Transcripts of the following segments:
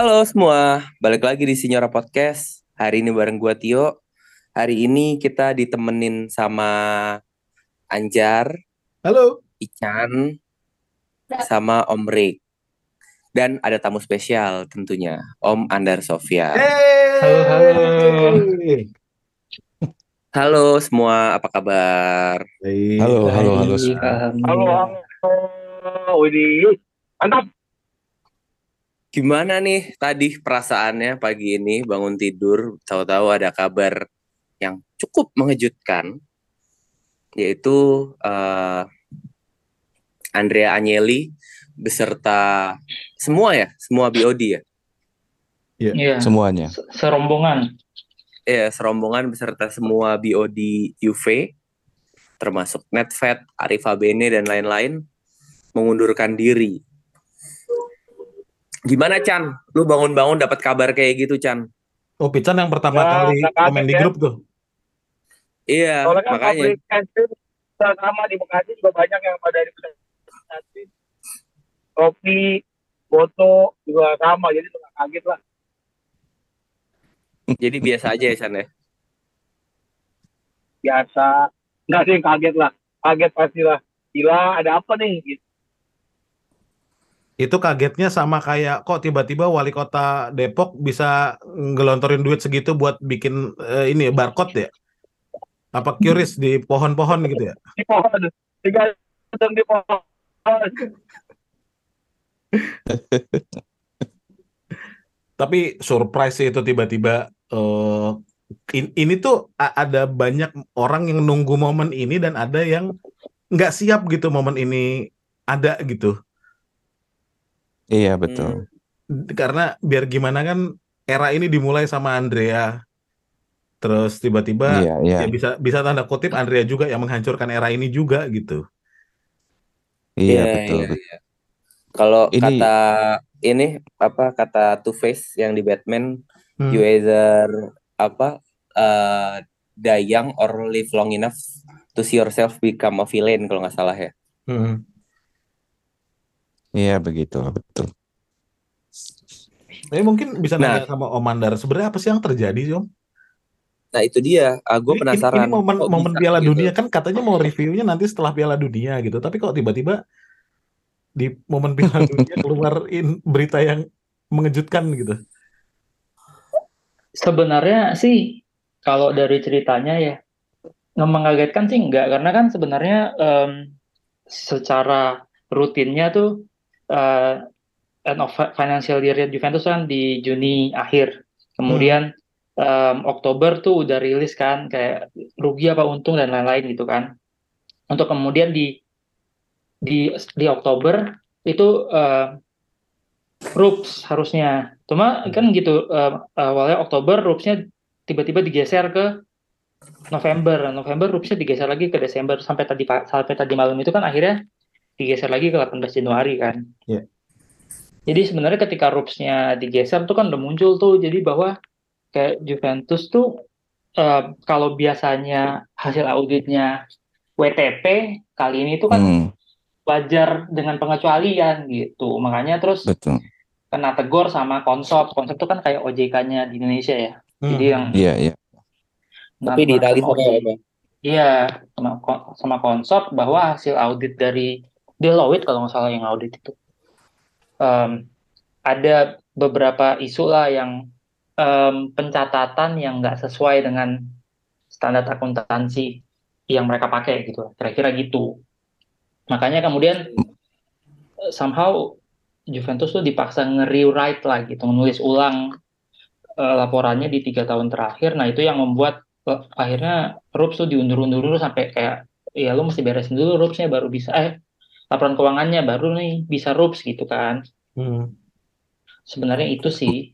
Halo semua, balik lagi di Sinyora Podcast. Hari ini bareng gua Tio. Hari ini kita ditemenin sama Anjar, Halo. Ican, sama Om Rick. Dan ada tamu spesial tentunya, Om Andar Sofia. Halo, halo. Halo semua, apa kabar? Halo, halo, halo. Halo, halo. Widih, mantap. Gimana nih tadi perasaannya pagi ini bangun tidur, tahu-tahu ada kabar yang cukup mengejutkan, yaitu eh, Andrea Agnelli beserta semua ya, semua BOD ya, Iya, Semuanya. se- serombongan. ya serombongan beserta semua BOD UV, termasuk Netfed, Arif Bene dan lain-lain mengundurkan diri. Gimana Chan? Lu bangun-bangun dapat kabar kayak gitu Chan? Oh, Pican yang pertama Ya, kali komen di ya. grup tuh. Iya, Soalnya kan makanya. sama di Bekasi juga banyak yang pada di Bekasi. Kopi, Boto juga sama, jadi tuh nggak kaget lah. Jadi biasa aja ya Chan ya. Biasa. Nggak sih kaget lah. Kaget pastilah. Gila, ada apa nih? Gitu. Itu kagetnya sama kayak kok tiba-tiba wali kota Depok bisa ngelontorin duit segitu buat bikin eh, ini barcode ya? Apa curious di pohon-pohon gitu ya? Di pohon. Jam di pohon. Tapi surprise sih itu tiba-tiba eh, in- ini tuh ada banyak orang yang nunggu momen ini dan ada yang nggak siap gitu momen ini ada gitu. Iya, Hmm. betul. karena biar gimana kan era ini dimulai sama Andrea terus tiba-tiba Iya, iya. ya bisa bisa tanda kutip Andrea juga yang menghancurkan era ini juga gitu Iya, betul. betul. iya. Kalau Ini- kata ini apa kata Two Face yang di Batman, Hmm. you either apa uh, die young or live long enough to see yourself become a villain kalau nggak salah ya. Hmm. Iya, begitu, betul. Eh, mungkin bisa Nah. nanya sama Om Mandar sebenarnya apa sih yang terjadi sih Om? Nah itu dia, ah, gue Ini- ini- penasaran. Ini, momen momen bisa Piala gitu? Dunia kan katanya mau reviewnya nanti setelah Piala Dunia gitu tapi kok tiba-tiba di momen Piala Dunia keluarin berita yang mengejutkan gitu. Sebenarnya sih kalau dari ceritanya ya nggak mengagetkan sih enggak karena kan sebenarnya em, secara rutinnya tuh eh, end of financial year Juventus kan di Juni akhir. Kemudian em, Oktober tuh udah rilis kan kayak rugi apa untung dan lain-lain gitu kan. Untuk kemudian di di di Oktober itu eh, RUPS harusnya. Cuma kan gitu eh, awalnya Oktober RUPS-nya tiba-tiba digeser ke November. November RUPS-nya digeser lagi ke Desember sampai tadi pa- sampai tadi malam itu kan akhirnya digeser lagi ke 18 Januari kan. Iya. Jadi sebenarnya ketika RUPS-nya digeser tuh kan udah muncul tuh jadi bahwa kayak Juventus tuh eh, kalau biasanya hasil auditnya WTP kali ini tuh kan Hmm, wajar dengan pengecualian gitu. Makanya terus betul. kena tegur sama konsop. Konsop itu kan kayak OJK-nya di Indonesia ya. Jadi Hmm. yang Iya, iya. Tapi di Itali? Iya, sama, sama konsop bahwa hasil audit dari Deloitte kalau nggak salah yang audit itu. Em, ada beberapa isu lah yang em, pencatatan yang nggak sesuai dengan standar akuntansi yang mereka pakai gitu. Kira-kira gitu. Makanya kemudian eh, somehow Juventus tuh dipaksa nge-rewrite lah gitu, menulis ulang eh, laporannya di tiga tahun terakhir. Nah itu yang membuat eh, akhirnya RUPS tuh diundur-undur sampai kayak ya lu mesti beresin dulu RUPS-nya baru bisa eh laporan keuangannya baru nih bisa RUPS gitu kan. Hmm. Sebenarnya itu sih.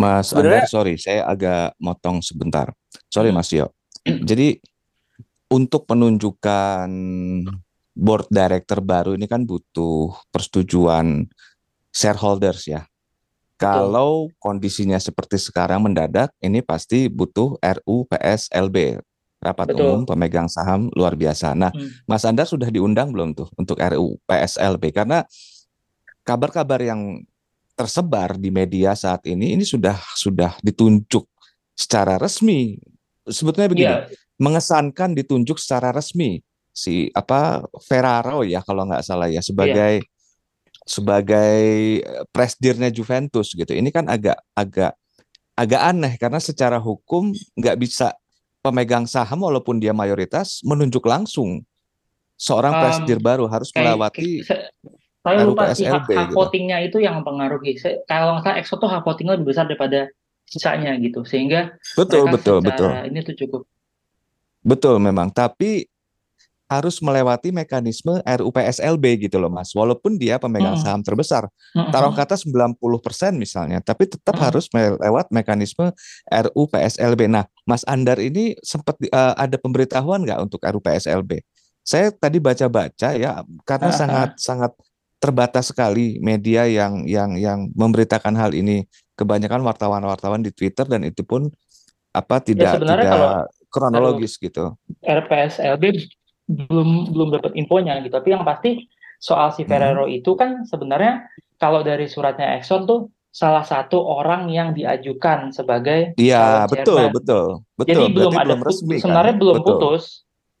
Mas Sebenarnya- Andar, sorry, saya agak motong sebentar. Sorry, Hmm. Mas Yo. Jadi untuk penunjukan board director baru ini kan butuh persetujuan shareholders ya. Kalau kondisinya seperti sekarang mendadak, ini pasti butuh RU PSLB, rapat Betul. umum pemegang saham luar biasa. Nah, Hmm. Mas Andar sudah diundang belum tuh untuk RU PSLB? Karena kabar-kabar yang tersebar di media saat ini ini sudah sudah ditunjuk secara resmi. Sebetulnya begini, Iya, mengesankan ditunjuk secara resmi si apa Ferraro ya kalau nggak salah ya sebagai sebagai eh, presidennya Juventus gitu. Ini kan agak agak agak aneh karena secara hukum nggak bisa pemegang saham walaupun dia mayoritas menunjuk langsung seorang Um, presiden baru harus kayak, melewati kayak- saya, lupa sih hak, gitu. votingnya itu yang mempengaruhi. Kalau nggak salah EXO tuh hak votingnya lebih besar daripada sisanya gitu, sehingga betul betul betul ini tuh cukup. betul memang tapi harus melewati mekanisme RUU PSLB gitu loh Mas walaupun dia pemegang saham terbesar Mm-mm. taruh kata 90% misalnya, tapi tetap Mm-mm. harus melewat mekanisme RUU PSLB. Nah, Mas Andar ini sempat di- eh, ada pemberitahuan nggak untuk RUU PSLB? Saya tadi baca-baca ya, karena sangat sangat terbatas sekali media yang yang yang memberitakan hal ini. Kebanyakan wartawan-wartawan di Twitter dan itu pun apa tidak sebenarnya tidak kalau kronologis gitu. RPSLB belum belum dapat infonya gitu. Tapi yang pasti soal si Hmm. Ferrero itu kan sebenarnya kalau dari suratnya Exxon tuh salah satu orang yang diajukan sebagai Iya, betul, betul, betul. Jadi belum ada belum resmi kan? sebenarnya belum Betul, putus,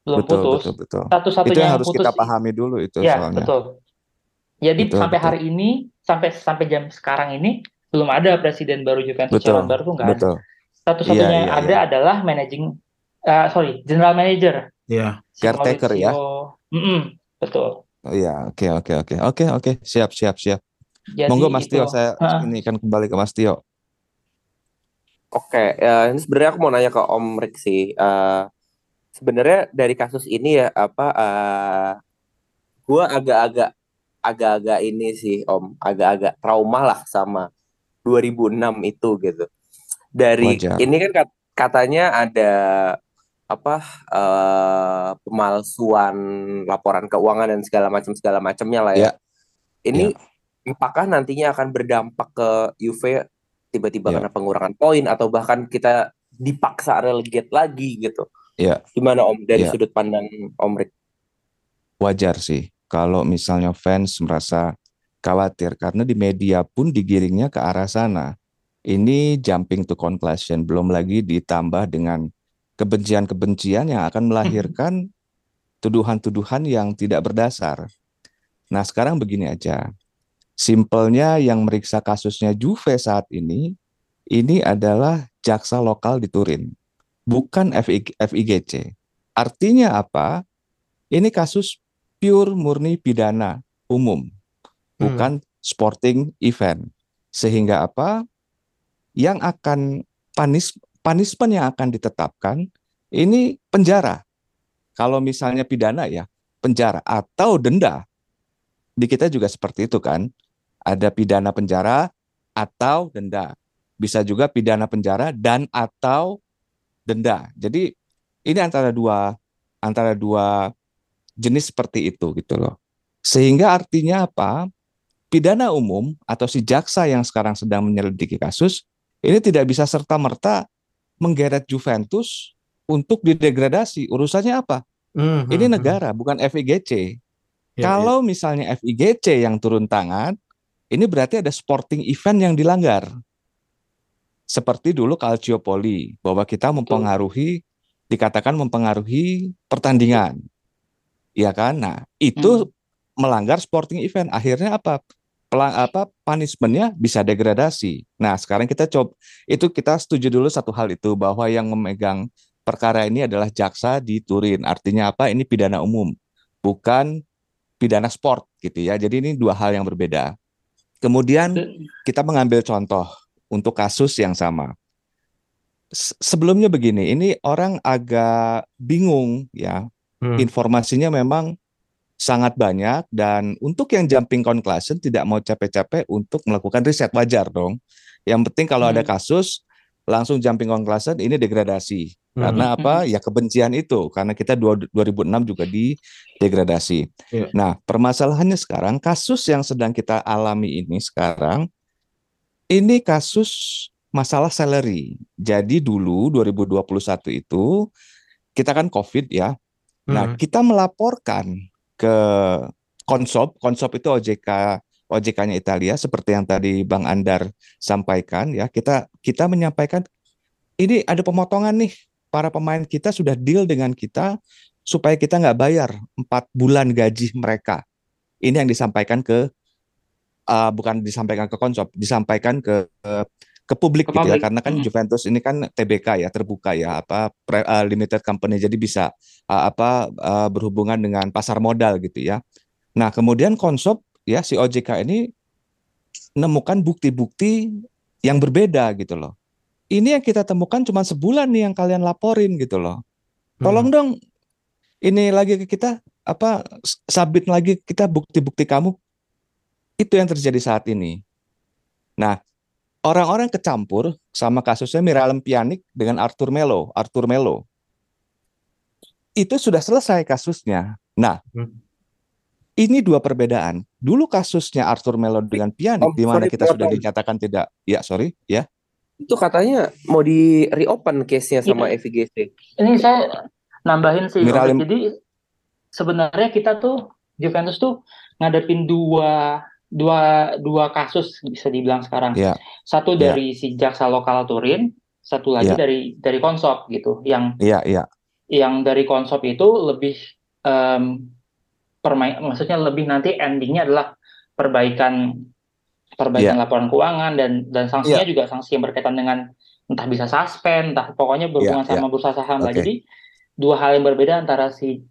belum betul, putus. betul, betul. Satu-satunya yang yang harus putus kita pahami dulu itu ya soalnya. betul. Jadi Betul, sampai betul. hari ini sampai sampai jam sekarang ini belum ada presiden baru Betul, calon baru tuh nggak ada. betul. Satu-satunya Iya, yang iya, ada iya. adalah managing eh, sorry general manager Iya. si Caretaker ya? Maurizio. Mm-mm, betul. Oh iya, oke, oke, oke, oke, oke, siap, siap, siap. Jadi Monggo Mas itu Tio, saya ini kan kembali ke Mas Tio. Oke, ya, ini sebenarnya aku mau nanya ke Om Rik sih. Eh, sebenarnya dari kasus ini ya apa? eh gua agak-agak agak-agak ini sih Om, agak-agak trauma lah sama 2006 itu gitu. Dari Wajar. ini kan kat- katanya ada apa eh pemalsuan laporan keuangan dan segala macam segala macamnya lah ya. Ya, Ini apakah nantinya akan berdampak ke Juve tiba-tiba Ya. kena pengurangan poin atau bahkan kita dipaksa relegate lagi gitu? Ya. Gimana Om dari Ya. sudut pandang Om Rik? wajar sih kalau misalnya fans merasa khawatir karena di media pun digiringnya ke arah sana. Ini jumping to conclusion, belum lagi ditambah dengan kebencian-kebencian yang akan melahirkan tuduhan-tuduhan yang tidak berdasar. Nah, sekarang begini aja. Simpelnya yang meriksa kasusnya Juve saat ini, ini adalah jaksa lokal di Turin, bukan FI FIGC. Artinya apa? Ini kasus pure murni pidana umum, bukan sporting event. Sehingga apa? Yang akan panis punishment yang akan ditetapkan ini penjara. Kalau misalnya pidana ya penjara atau denda. Di kita juga seperti itu kan. Ada pidana penjara atau denda. Bisa juga pidana penjara dan atau denda. Jadi ini antara dua antara dua jenis seperti itu gitu loh. Sehingga artinya apa? Pidana umum atau si jaksa yang sekarang sedang menyelidiki kasus ini tidak bisa serta-merta menggeret Juventus untuk didegradasi. Urusannya apa? Hmm, Ini hmm, negara, bukan FIGC. hmm. Ya, Kalau misalnya FIGC yang turun tangan, ini berarti ada sporting event yang dilanggar. Seperti dulu Calciopoli, bahwa kita mempengaruhi, dikatakan mempengaruhi pertandingan. Iya kan? Nah, itu melanggar sporting event. Akhirnya apa? Pelang, apa punishmentnya bisa degradasi. Nah, sekarang kita coba itu kita setuju dulu satu hal itu bahwa yang memegang perkara ini adalah jaksa di Turin. Artinya apa? Ini pidana umum, bukan pidana sport gitu ya. Jadi ini dua hal yang berbeda. Kemudian kita mengambil contoh untuk kasus yang sama. Se- Sebelumnya begini, ini orang agak bingung ya. Hmm. Informasinya memang sangat banyak dan untuk yang jumping conclusion tidak mau capek-capek untuk melakukan riset wajar dong. Yang penting kalau ada Hmm. kasus langsung jumping conclusion ini degradasi. Hmm. Karena apa? Ya kebencian itu. Karena kita dua- 2006 juga di degradasi. Iya. Nah, permasalahannya sekarang kasus yang sedang kita alami ini sekarang ini kasus masalah salary. Jadi dulu 2021 itu kita kan Covid ya. Nah, Hmm. kita melaporkan ke Konsop, Konsop itu OJK OJK-nya Italia seperti yang tadi Bang Andar sampaikan ya. Kita kita menyampaikan ini ada pemotongan nih. Para pemain kita sudah deal dengan kita supaya kita nggak bayar empat bulan gaji mereka. Ini yang disampaikan ke uh, bukan disampaikan ke konsop disampaikan ke uh, ke publik Ke gitu ya publik. karena kan Hmm. Juventus ini kan TBK ya terbuka ya apa pre- uh, limited company jadi bisa uh, apa uh, berhubungan dengan pasar modal gitu ya. Nah, kemudian konsop ya si OJK ini menemukan bukti-bukti yang berbeda gitu loh. Ini yang kita temukan cuma sebulan nih yang kalian laporin gitu loh. Tolong Hmm. dong ini lagi ke kita apa s- submit lagi kita bukti-bukti kamu. Itu yang terjadi saat ini. Nah, orang-orang kecampur sama kasusnya Miralem Pjanic dengan Arthur Melo, Arthur Melo. Itu sudah selesai kasusnya. Nah, Hmm. ini dua perbedaan. Dulu kasusnya Arthur Melo dengan Pjanic Om, di mana kita sudah dinyatakan tidak, ya sorry, ya. Itu katanya mau di reopen case-nya sama Iya. FIGC. Ini saya nambahin sih, Robert. Jadi sebenarnya kita tuh Juventus tuh ngadepin dua dua dua kasus bisa dibilang sekarang. Ya. Satu Ya. dari si jaksa lokal Turin, satu lagi Ya. dari dari konsop gitu. Yang Iya, iya. yang dari konsop itu lebih em, permain, maksudnya lebih nanti endingnya adalah perbaikan perbaikan laporan keuangan dan dan sanksinya juga sanksi yang berkaitan dengan entah bisa suspend, entah pokoknya berhubungan Ya, ya. sama bursa saham lah. Oke. Jadi dua hal yang berbeda antara si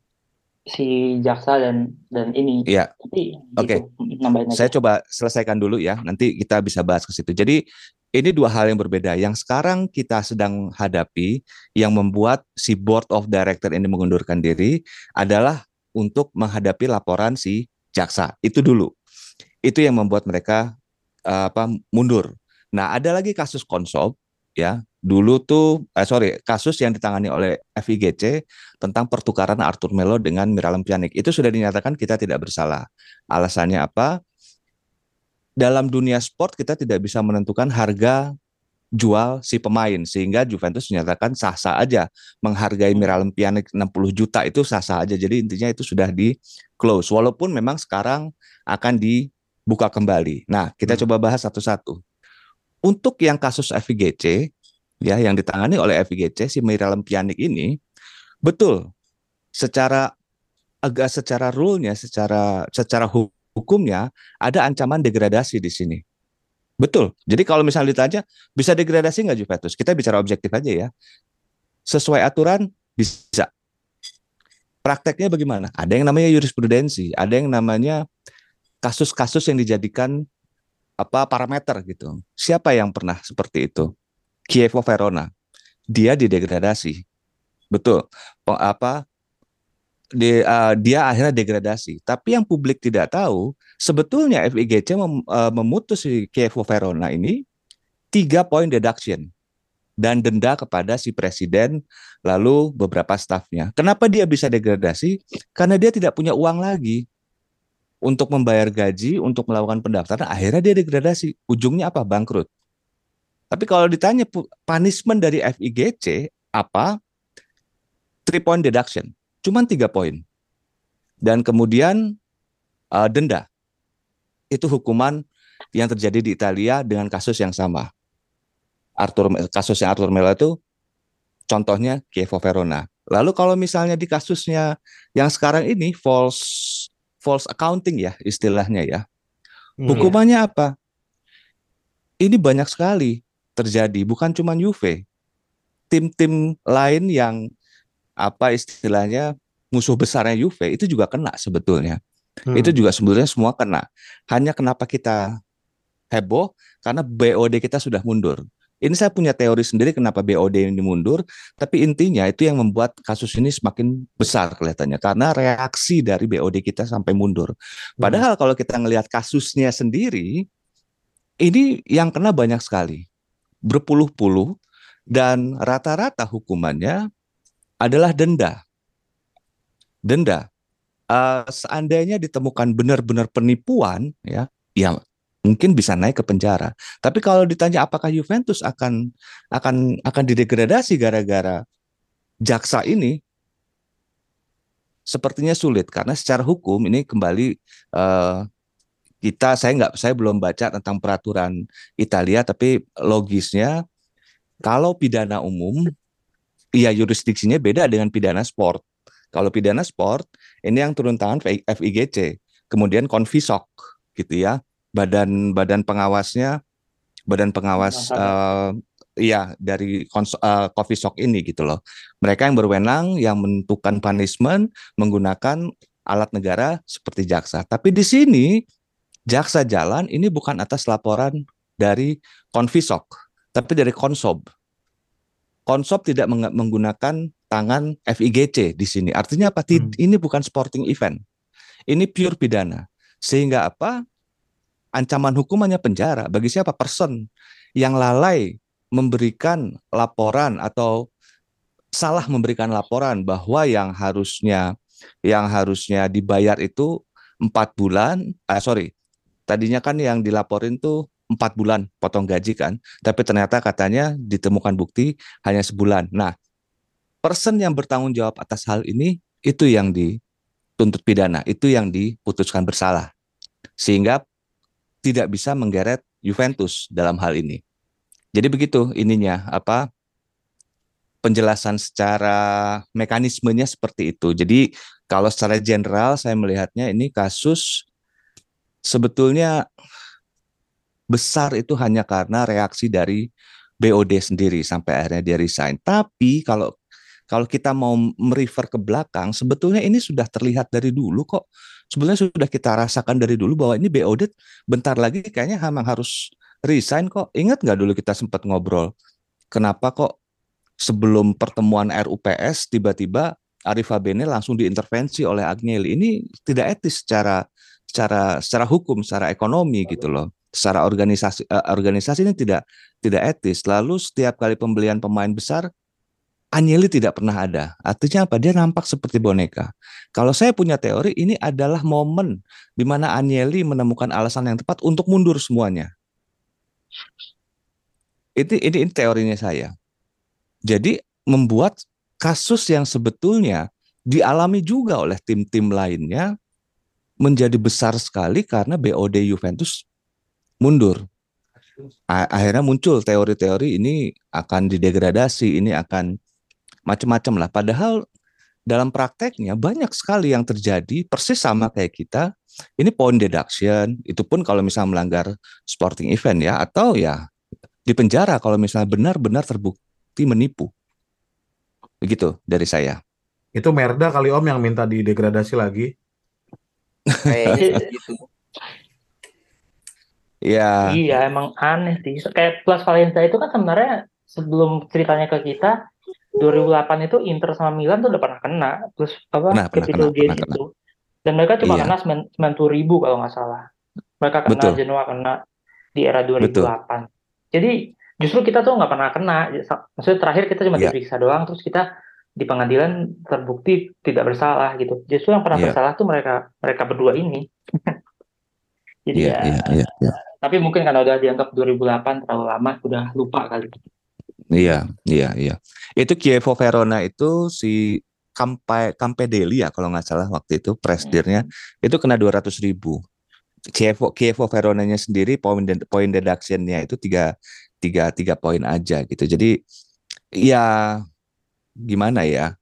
si jaksa dan dan ini. Iya. Oke. gitu, aja. Saya coba selesaikan dulu ya, nanti kita bisa bahas ke situ. Jadi ini dua hal yang berbeda. Yang sekarang kita sedang hadapi yang membuat si board of director ini mengundurkan diri adalah untuk menghadapi laporan si jaksa. Itu dulu. Itu yang membuat mereka eh, apa mundur. Nah, ada lagi kasus konsop ya. Dulu tuh eh, sorry, kasus yang ditangani oleh FIGC tentang pertukaran Arthur Melo dengan Miralem Pjanic. Itu sudah dinyatakan kita tidak bersalah. Alasannya apa? Dalam dunia sport kita tidak bisa menentukan harga jual si pemain sehingga Juventus menyatakan sah-sah aja menghargai Miralem Pjanic 60 juta itu sah-sah aja. Jadi intinya itu sudah di close walaupun memang sekarang akan dibuka kembali. Nah, kita Hmm. coba bahas satu-satu. Untuk yang kasus FIGC ya yang ditangani oleh FIGC si Miralem Pjanic ini betul secara agak secara rule-nya secara secara hu- hukumnya ada ancaman degradasi di sini. Betul. Jadi kalau misalnya ditanya bisa degradasi nggak Juventus? Kita bicara objektif aja ya. Sesuai aturan bisa. Prakteknya bagaimana? Ada yang namanya jurisprudensi, ada yang namanya kasus-kasus yang dijadikan apa parameter gitu. Siapa yang pernah seperti itu? Chievo Verona. Dia didegradasi. Betul. Apa di, uh, dia akhirnya degradasi. Tapi yang publik tidak tahu, sebetulnya FIGC mem- uh, memutus si Chievo Verona ini tiga poin deduction dan denda kepada si presiden lalu beberapa stafnya. Kenapa dia bisa degradasi? Karena dia tidak punya uang lagi untuk membayar gaji, untuk melakukan pendaftaran. Akhirnya dia degradasi. Ujungnya apa? Bangkrut. Tapi kalau ditanya pu- punishment dari FIGC apa? Three point deduction cuman tiga poin. Dan kemudian uh, denda. Itu hukuman yang terjadi di Italia dengan kasus yang sama. Arthur kasusnya Arthur Melo itu contohnya Chievo Verona. Lalu kalau misalnya di kasusnya yang sekarang ini false false accounting ya istilahnya ya. Hmm. Hukumannya apa? Ini banyak sekali terjadi, bukan cuma Juve. Tim-tim lain yang apa istilahnya musuh besarnya Juve itu juga kena sebetulnya. Hmm. Itu juga sebetulnya semua kena. Hanya kenapa kita heboh karena BOD kita sudah mundur. Ini saya punya teori sendiri kenapa BOD ini mundur, tapi intinya itu yang membuat kasus ini semakin besar kelihatannya karena reaksi dari BOD kita sampai mundur. Padahal kalau kita ngelihat kasusnya sendiri, ini yang kena banyak sekali, berpuluh-puluh, dan rata-rata hukumannya adalah denda. Denda. Eh, seandainya ditemukan benar-benar penipuan, ya, ya mungkin bisa naik ke penjara. Tapi kalau ditanya apakah Juventus akan akan akan didegradasi gara-gara jaksa ini, sepertinya sulit karena secara hukum ini kembali eh, kita saya nggak saya belum baca tentang peraturan Italia tapi logisnya kalau pidana umum ya jurisdiksinya beda dengan pidana sport. Kalau pidana sport ini yang turun tangan FIGC, kemudian Konfisok gitu ya. Badan badan pengawasnya badan pengawas uh, ya dari uh, coffee shop ini gitu loh. Mereka yang berwenang yang menentukan punishment menggunakan alat negara seperti jaksa. Tapi di sini jaksa jalan ini bukan atas laporan dari konfisok, tapi dari konsob. Konsob tidak menggunakan tangan FIGC di sini. Artinya apa? Hmm. Ini bukan sporting event. Ini pure pidana. Sehingga apa? Ancaman hukumannya penjara bagi siapa? Person yang lalai memberikan laporan atau salah memberikan laporan bahwa yang harusnya yang harusnya dibayar itu empat bulan, ah sorry, tadinya kan yang dilaporin tuh empat bulan potong gaji kan, tapi ternyata katanya ditemukan bukti hanya sebulan. Nah, person yang bertanggung jawab atas hal ini itu yang dituntut pidana, itu yang diputuskan bersalah, sehingga tidak bisa menggeret Juventus dalam hal ini. Jadi begitu ininya apa penjelasan secara mekanismenya seperti itu. Jadi kalau secara general saya melihatnya ini kasus sebetulnya besar itu hanya karena reaksi dari BOD sendiri sampai akhirnya dia resign. Tapi kalau kalau kita mau merefer ke belakang, sebetulnya ini sudah terlihat dari dulu kok. Sebenarnya sudah kita rasakan dari dulu bahwa ini BOD bentar lagi kayaknya memang harus resign kok. Ingat nggak dulu kita sempat ngobrol, kenapa kok sebelum pertemuan RUPS tiba-tiba Arif Abene langsung diintervensi oleh Agnelli. Ini tidak etis secara secara secara hukum, secara ekonomi gitu loh secara organisasi uh, organisasi ini tidak tidak etis. Lalu setiap kali pembelian pemain besar Agnelli tidak pernah ada. Artinya apa? Dia nampak seperti boneka. Kalau saya punya teori ini adalah momen di mana Agnelli menemukan alasan yang tepat untuk mundur semuanya. Ini ini, ini teorinya saya. Jadi membuat kasus yang sebetulnya dialami juga oleh tim-tim lainnya menjadi besar sekali karena BOD Juventus mundur. Akhirnya muncul teori-teori ini akan didegradasi, ini akan macam-macam lah. Padahal dalam prakteknya banyak sekali yang terjadi persis sama kayak kita. Ini point deduction, itu pun kalau misalnya melanggar sporting event ya, atau ya di penjara kalau misalnya benar-benar terbukti menipu. Begitu dari saya. Itu Merda kali Om yang minta didegradasi lagi. Kayaknya gitu. Iya. Iya, emang aneh sih. Kayak Plus Valencia itu kan sebenarnya sebelum ceritanya ke kita 2008 itu Inter sama Milan tuh udah pernah kena terus apa pernah, capital gain pernah, itu dan mereka cuma iya. kena sembilan puluh ribu kalau nggak salah mereka kena Betul. Genoa kena di era 2008 Betul. jadi justru kita tuh nggak pernah kena maksudnya terakhir kita cuma yeah. diperiksa doang terus kita di pengadilan terbukti tidak bersalah gitu justru yang pernah yeah. bersalah tuh mereka mereka berdua ini jadi yeah, ya yeah, yeah, yeah tapi mungkin karena udah dianggap 2008 terlalu lama, udah lupa kali. Iya, iya, iya. Itu Chievo Verona itu si Campe Campedeli ya kalau nggak salah waktu itu presidennya hmm. itu kena 200 ribu. Chievo Chievo Veronanya sendiri poin poin deductionnya itu tiga tiga tiga poin aja gitu. Jadi ya gimana ya?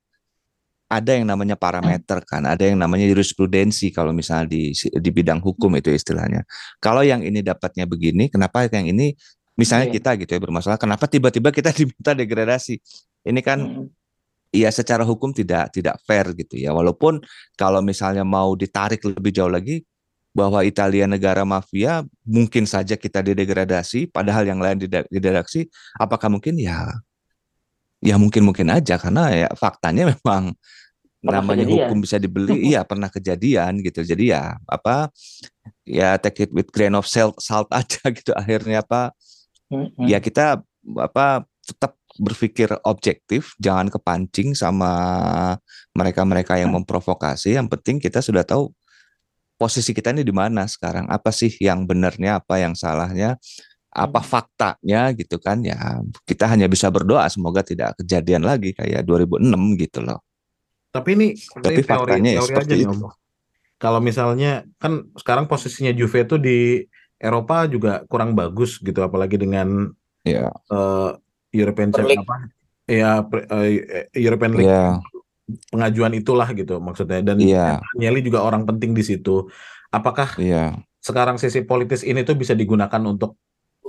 ada yang namanya parameter kan, ada yang namanya jurisprudensi kalau misalnya di di bidang hukum itu istilahnya. Kalau yang ini dapatnya begini, kenapa yang ini misalnya kita gitu ya bermasalah, kenapa tiba-tiba kita diminta degradasi? Ini kan hmm. ya secara hukum tidak tidak fair gitu ya. Walaupun kalau misalnya mau ditarik lebih jauh lagi bahwa Italia negara mafia mungkin saja kita didegradasi padahal yang lain didegradasi apakah mungkin ya ya mungkin mungkin aja karena ya faktanya memang pernah namanya kejadian. hukum bisa dibeli. Iya pernah kejadian gitu. Jadi ya apa ya take it with grain of salt salt aja gitu akhirnya apa. Mm-hmm. ya kita apa tetap berpikir objektif jangan kepancing sama mereka-mereka yang memprovokasi. Yang penting kita sudah tahu posisi kita ini di mana sekarang. Apa sih yang benarnya apa yang salahnya apa faktanya gitu kan? Ya kita hanya bisa berdoa semoga tidak kejadian lagi kayak 2006 gitu loh. Tapi ini tapi ini teori, faktanya ya teori seperti aja itu. Nih, kalau misalnya kan sekarang posisinya Juve itu di Eropa juga kurang bagus gitu apalagi dengan Ya, eh, European League. apa? Ya eh, European League. Ya, pengajuan itulah gitu maksudnya dan iya, Agnelli juga orang penting di situ. Apakah iya. sekarang sisi politis ini tuh bisa digunakan untuk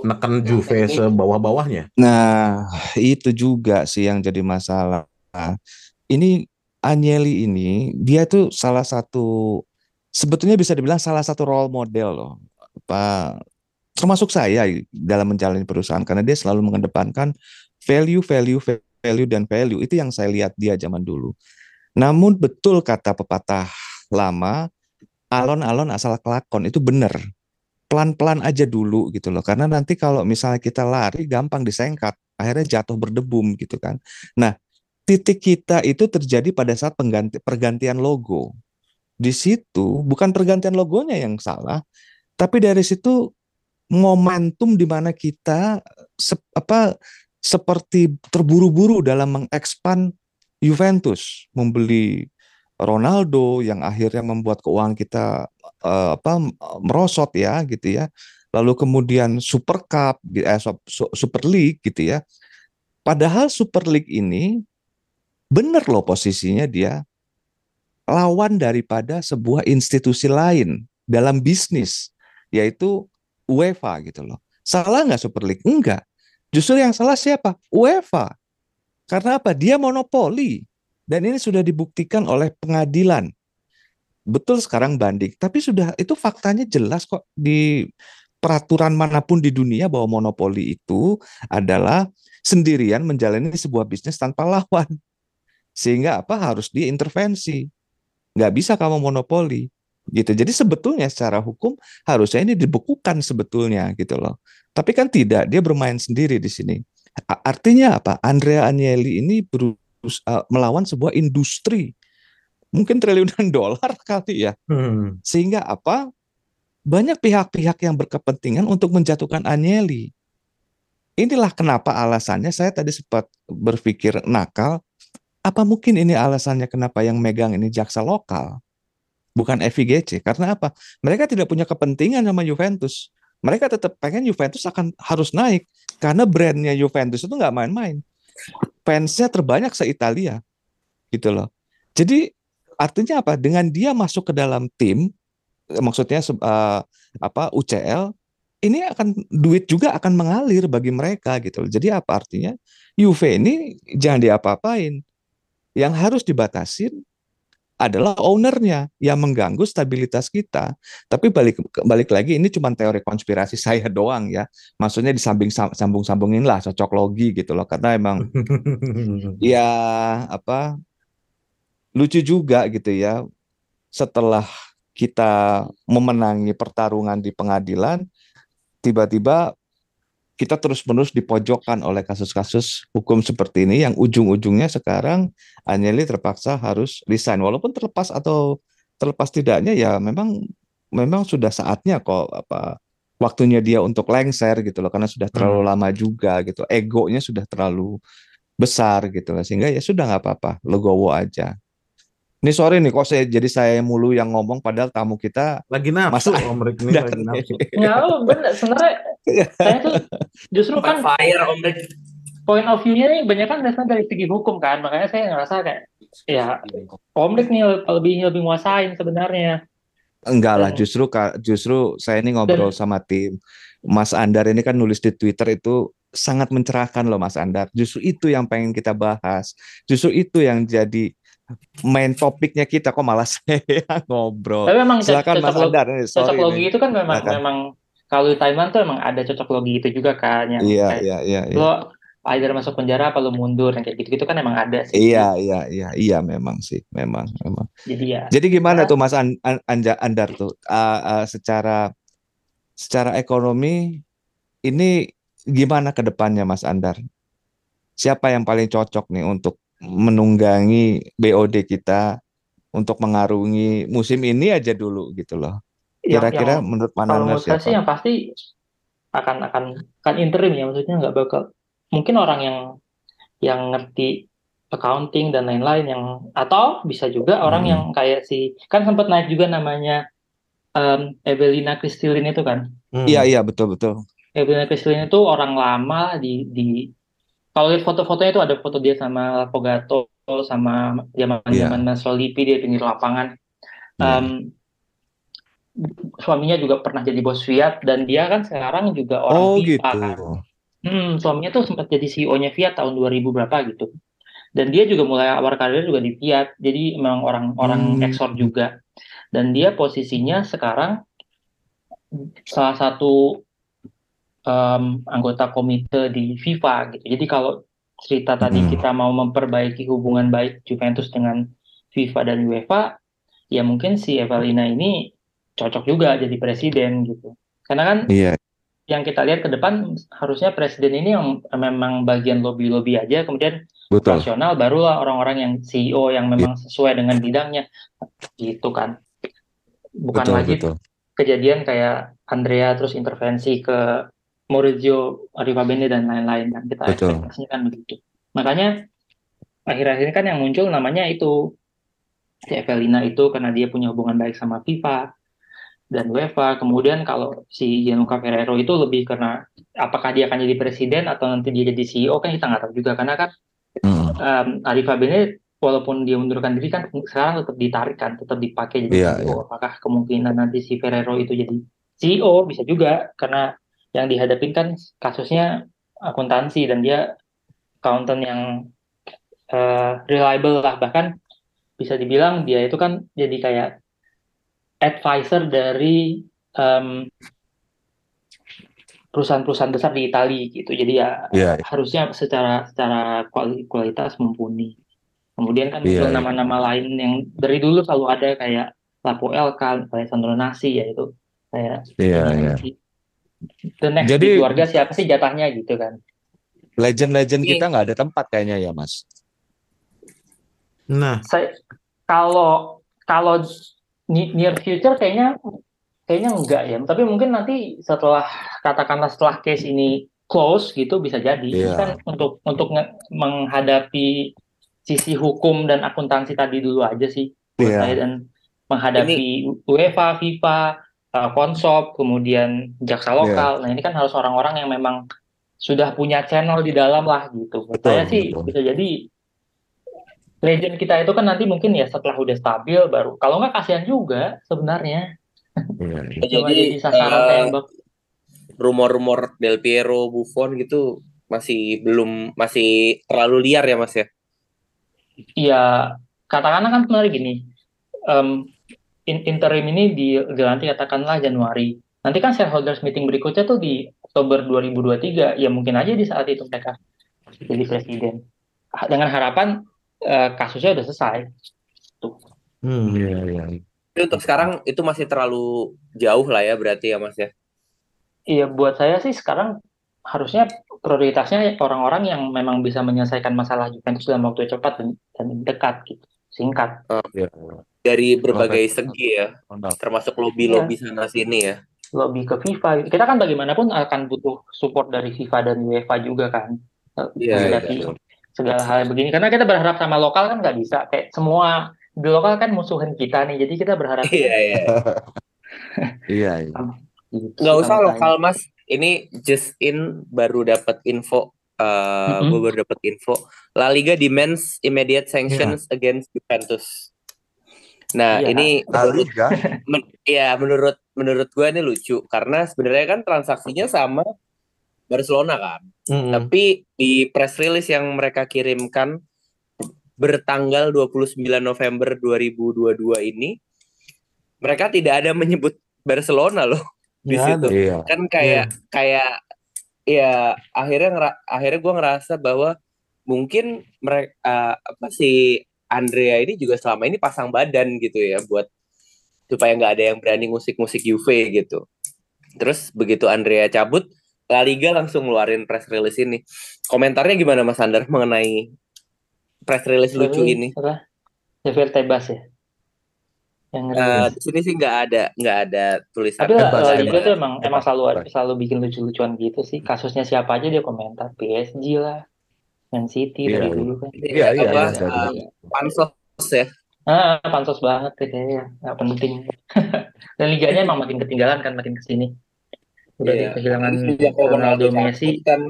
neken Juve sebawah-bawahnya? Nah, itu juga sih yang jadi masalah. Nah, ini Agnelli ini dia tuh salah satu sebetulnya bisa dibilang salah satu role model loh. Apa termasuk saya dalam menjalani perusahaan karena dia selalu mengedepankan value, value, value dan value. Itu yang saya lihat dia zaman dulu. Namun betul kata pepatah lama, alon-alon asal kelakon itu benar. Pelan-pelan aja dulu gitu loh. Karena nanti kalau misalnya kita lari gampang disengkat, akhirnya jatuh berdebum gitu kan. Nah, titik kita itu terjadi pada saat pengganti, pergantian logo. Di situ bukan pergantian logonya yang salah, tapi dari situ momentum di mana kita sep- apa seperti terburu-buru dalam mengekspan Juventus, membeli Ronaldo yang akhirnya membuat keuangan kita eh, apa merosot ya gitu ya. Lalu kemudian Super Cup, eh, Super League gitu ya. Padahal Super League ini benar loh posisinya dia lawan daripada sebuah institusi lain dalam bisnis yaitu UEFA gitu loh. Salah nggak Super League? Enggak. Justru yang salah siapa? UEFA. Karena apa? Dia monopoli. Dan ini sudah dibuktikan oleh pengadilan. Betul sekarang banding, tapi sudah itu faktanya jelas kok di peraturan mana pun di dunia bahwa monopoli itu adalah sendirian menjalani sebuah bisnis tanpa lawan. Sehingga apa harus diintervensi. Nggak bisa kamu monopoli gitu. Jadi sebetulnya secara hukum harusnya ini dibekukan sebetulnya gitu loh. Tapi kan tidak, dia bermain sendiri di sini. Artinya apa? Andrea Agnelli ini berus- uh, melawan sebuah industri. Mungkin triliunan dolar kali ya. Hmm. Sehingga apa? Banyak pihak-pihak yang berkepentingan untuk menjatuhkan Agnelli. Inilah kenapa alasannya saya tadi sempat berpikir nakal. Apa mungkin ini alasannya kenapa yang megang ini jaksa lokal? Bukan FIGC. Karena apa? Mereka tidak punya kepentingan sama Juventus. Mereka tetap pengen Juventus akan harus naik. Karena brandnya Juventus itu nggak main-main. Fansnya terbanyak se-Italia. Gitu loh. Jadi artinya apa? Dengan dia masuk ke dalam tim, maksudnya eh, apa UCL, ini akan duit juga akan mengalir bagi mereka gitu. Jadi apa artinya? Juve ini jangan diapa-apain. Yang harus dibatasin adalah ownernya yang mengganggu stabilitas kita. Tapi balik balik lagi ini cuma teori konspirasi saya doang ya. Maksudnya disambing sambung-sambungin lah cocok logi gitu loh karena emang ya apa lucu juga gitu ya setelah kita memenangi pertarungan di pengadilan tiba-tiba kita terus-menerus dipojokkan oleh kasus-kasus hukum seperti ini yang ujung-ujungnya sekarang Agnelli terpaksa harus resign. Walaupun terlepas atau terlepas tidaknya ya memang memang sudah saatnya kok apa waktunya dia untuk lengser gitu loh karena sudah terlalu lama juga gitu. Egonya sudah terlalu besar gitu loh sehingga ya sudah nggak apa-apa legowo aja ini sorry nih kok saya jadi saya mulu yang ngomong padahal tamu kita Lagi nafsu Masa- Om Rick ini Dan- lagi nafsu. Ya, oh, bener. Sebenarnya saya tuh justru kan fire Om Rick. point of view-nya ini banyak kan dasarnya dari segi hukum kan. Makanya saya ngerasa kayak ya Om Rik nih lebih lebih nguasain sebenarnya. Enggak lah, Dan- justru Kak, justru saya ini ngobrol sama tim. Mas Andar ini kan nulis di Twitter itu sangat mencerahkan loh Mas Andar. Justru itu yang pengen kita bahas. Justru itu yang jadi main topiknya kita kok malah saya ngobrol. Tapi memang Silakan Mas cocok, Andar nih, cocok sorry logi nih. itu kan memang Silakan. memang kalau di Thailand tuh emang ada cocok logi itu juga kan yang Iya, kayak iya, iya, iya. lo either masuk penjara apa lo mundur yang kayak gitu-gitu kan emang ada sih. Iya, iya, iya, iya memang sih, memang, memang. Jadi ya Jadi gimana Ya. tuh Mas An- An- Anja- Andar tuh Ah, ah, secara secara ekonomi ini gimana ke depannya Mas Andar? Siapa yang paling cocok nih untuk menunggangi BOD kita untuk mengarungi musim ini aja dulu gitu loh. Kira-kira yang menurut kalau menurut saya siapa? sih yang pasti akan akan akan interim ya maksudnya nggak bakal mungkin orang yang yang ngerti accounting dan lain-lain yang atau bisa juga orang Hmm. yang kayak si kan sempat naik juga namanya em, Evelina Kristilin itu kan. Hmm. Iya iya betul betul. Evelina Kristilin itu orang lama di di kalau lihat foto-fotonya itu ada foto dia sama Lapogato sama zaman-zaman Mastrolipi dia pinggir lapangan. Iya. Em, suaminya juga pernah jadi bos Fiat dan dia kan sekarang juga orang Oh FIFA gitu. kan. Hmm, suaminya tuh sempat jadi CEO-nya Fiat tahun 2000 berapa gitu. Dan dia juga mulai awal karir juga di Fiat. Jadi memang orang-orang Hmm. ekspor juga. Dan dia posisinya sekarang salah satu em, anggota komite di FIFA gitu. Jadi kalau cerita tadi Hmm. kita mau memperbaiki hubungan baik Juventus dengan FIFA dan UEFA, ya mungkin si Evelina ini cocok juga jadi presiden gitu. Karena kan Iya. yang kita lihat ke depan harusnya presiden ini yang memang bagian lobby-lobby aja, kemudian Betul. operasional barulah orang-orang yang CEO yang memang sesuai dengan bidangnya, gitu kan. Bukan Betul lagi betul. kejadian kayak Andrea terus intervensi ke Maurizio Arrivabene dan lain-lain kan kita Betul. ekspektasinya kan begitu. Makanya akhir-akhir ini kan yang muncul namanya itu si Evelina itu karena dia punya hubungan baik sama FIFA dan UEFA. Kemudian kalau si Gianluca Ferrero itu lebih karena apakah dia akan jadi presiden atau nanti dia jadi CEO kan kita nggak tahu juga karena kan Hmm. um, Arrivabene walaupun dia mundurkan diri kan sekarang tetap ditarik kan, tetap dipakai jadi Iya, CEO. Apakah kemungkinan nanti si Ferrero itu jadi CEO bisa juga karena yang dihadapin kan kasusnya akuntansi dan dia accountant yang eh, reliable lah bahkan bisa dibilang dia itu kan jadi kayak advisor dari em, perusahaan-perusahaan besar di Italia gitu. Jadi ya Iya. harusnya secara secara kuali- kualitas mumpuni. Kemudian kan muncul iya. nama-nama lain yang dari dulu selalu ada kayak Lapo Elkan, Alessandro Nasi ya itu kayak Iya iya. The next Jadi- di keluarga siapa sih jatahnya gitu kan. Legend-legend Ini- kita nggak ada tempat kayaknya ya Mas. Nah, Saya kalau kalau near future kayaknya kayaknya enggak ya. Tapi mungkin nanti setelah katakanlah setelah case ini close gitu bisa jadi. Ini Iya. kan untuk untuk menghadapi sisi hukum dan akuntansi tadi dulu aja sih buat Iya. saya dan menghadapi UEFA, FIFA, uh, Konsop, kemudian jaksa lokal. Nah, ini kan harus orang-orang yang memang sudah punya channel di dalam lah gitu. Saya sih betul. bisa jadi legend kita itu kan nanti mungkin ya setelah udah stabil baru. Kalau nggak kasihan juga sebenarnya. Iya, iya. Jadi, jadi sasaran eh, tembak. rumor-rumor Del Piero, Buffon gitu masih belum masih terlalu liar ya Mas ya. Iya, katakanlah kan sebenarnya gini. em, in- interim ini di dilantik katakanlah Januari. Nanti kan shareholders meeting berikutnya tuh di Oktober 2023. Ya mungkin aja di saat itu mereka jadi presiden. Dengan harapan eh, kasusnya udah selesai. hmm. Iya, iya. Tapi untuk sekarang itu masih terlalu jauh lah ya berarti ya Mas ya. Iya, buat saya sih sekarang harusnya prioritasnya orang-orang yang memang bisa menyelesaikan masalah Juventus dalam waktu cepat dan, dan dekat gitu, singkat. Iya. Dari berbagai segi ya, Ronald. termasuk lobby-lobby sana sini ya. Lebih ke FIFA. Kita kan bagaimanapun akan butuh support dari FIFA dan UEFA juga kan. Iya, menghadapi iya. segala hal begini. Karena kita berharap sama lokal kan nggak bisa. Kayak semua di lokal kan musuhin kita nih. Jadi kita berharap Iya iya. Iya, iya. gitu Nggak usah lokal Mas. Ini just in baru dapat info. eh Mm-mm. Gue baru dapat info. La Liga demands immediate sanctions against Juventus. Nah Iya. ini La menurut Liga. men- ya menurut menurut gue ini lucu karena sebenarnya kan transaksinya sama Barcelona kan. Mm-mm. Tapi di press release yang mereka kirimkan bertanggal 29 November 2022 ini mereka tidak ada menyebut Barcelona loh di Nggak situ. Iya. Kan kayak kayak ya akhirnya ngera- akhirnya gua ngerasa bahwa mungkin mereka apa sih Andrea ini juga selama ini pasang badan gitu ya buat supaya nggak ada yang berani musik-musik Juve gitu. Terus begitu Andrea cabut, La Liga langsung ngeluarin press release ini. Komentarnya gimana Mas Andar mengenai press release lucu Tapi, ini? Javier Tebas ya. Yang ngerilis. di sini sih nggak ada nggak ada tulisan. Tapi La Tebas, La. Liga tuh emang emang selalu selalu bikin lucu-lucuan gitu sih. Kasusnya siapa aja dia komentar. PSG lah. Man City Iya, dari iya. dulu kan. Iya, iya, iya, eh, pansos ya. Ah, pansos banget ya kayaknya, nggak penting. Dan liganya emang makin ketinggalan kan makin ke sini. Udah Iya. kehilangan Ronaldo, cabut Messi kan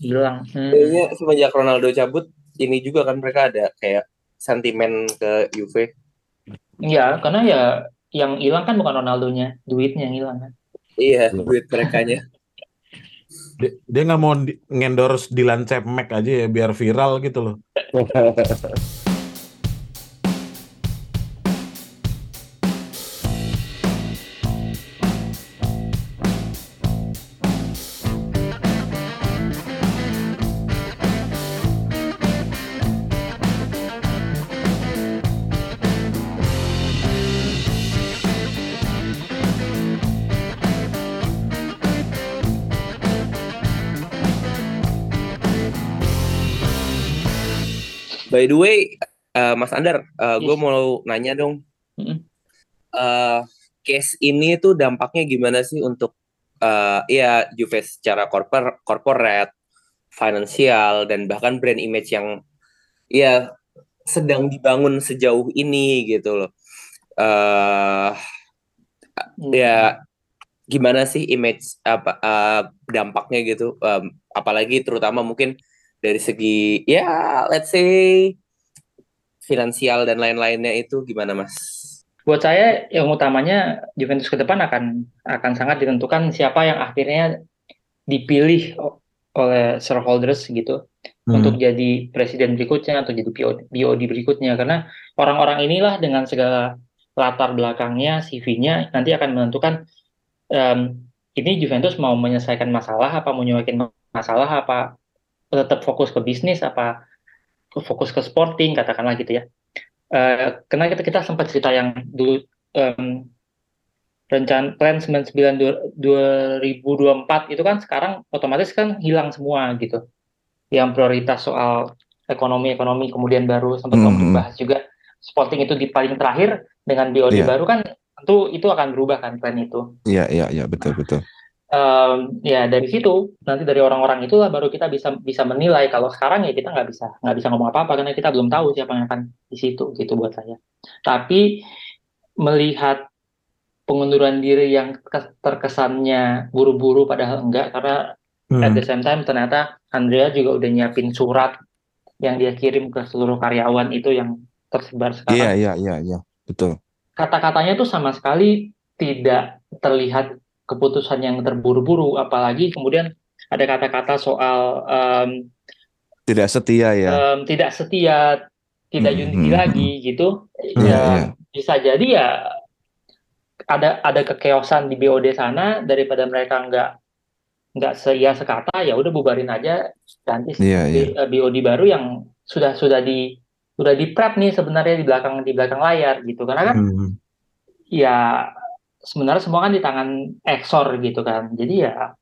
hilang. Hmm. kayaknya semenjak Ronaldo cabut ini juga kan mereka ada kayak sentimen ke Juve. Iya, karena ya yang hilang kan bukan Ronaldonya, duitnya yang hilang kan. Iya, duit merekanya. Dia, nggak mau di, ngendorse Cepmek aja ya biar viral gitu loh. By the way, eh, Mas Andar, gue Yes. mau nanya dong, Mm-mm. eh, case ini tuh dampaknya gimana sih untuk eh, ya Juve secara korpor corporate, finansial dan bahkan brand image yang ya sedang dibangun sejauh ini gitu loh. Eh ya gimana sih image apa eh, dampaknya gitu Em, apalagi terutama mungkin dari segi ya let's say finansial dan lain-lainnya itu gimana Mas? Buat saya yang utamanya Juventus ke depan akan akan sangat ditentukan siapa yang akhirnya dipilih oleh shareholders gitu Hmm. untuk jadi presiden berikutnya atau jadi BOD, BOD berikutnya karena orang-orang inilah dengan segala latar belakangnya, CV-nya nanti akan menentukan em, ini Juventus mau menyelesaikan masalah apa mau masalah apa tetap fokus ke bisnis apa fokus ke sporting katakanlah gitu ya. Eh, karena kita kita sempat cerita yang dulu em, rencana plan 99 du- 2024 itu kan sekarang otomatis kan hilang semua gitu. Yang prioritas soal ekonomi-ekonomi kemudian baru sempat Mhm. waktu bahas juga sporting itu di paling terakhir dengan BOD Iya. baru kan tentu itu akan berubah kan plan itu. Iya, iya, iya, betul, betul. Em, ya dari situ nanti dari orang-orang itulah baru kita bisa bisa menilai kalau sekarang ya kita nggak bisa nggak bisa ngomong apa-apa karena kita belum tahu siapa yang akan di situ gitu buat saya tapi melihat pengunduran diri yang ke- terkesannya buru-buru padahal enggak karena Hmm. at the same time ternyata Andrea juga udah nyiapin surat yang dia kirim ke seluruh karyawan itu yang tersebar sekarang Iya, iya, iya, iya, betul. kata-katanya tuh sama sekali tidak terlihat keputusan yang terburu-buru, apalagi kemudian ada kata-kata soal em, Tidak setia ya. em, tidak setia, tidak Hmm, unity hmm, lagi gitu. Iya, Ya iya. bisa jadi ya ada ada kekeosan di BOD sana daripada mereka nggak nggak seia sekata ya udah bubarin aja ganti Iya, iya. B- eh, BOD baru yang sudah sudah di sudah di prep nih sebenarnya di belakang di belakang layar gitu karena kan Hmm. ya sebenarnya semua kan di tangan Exor gitu kan. Jadi ya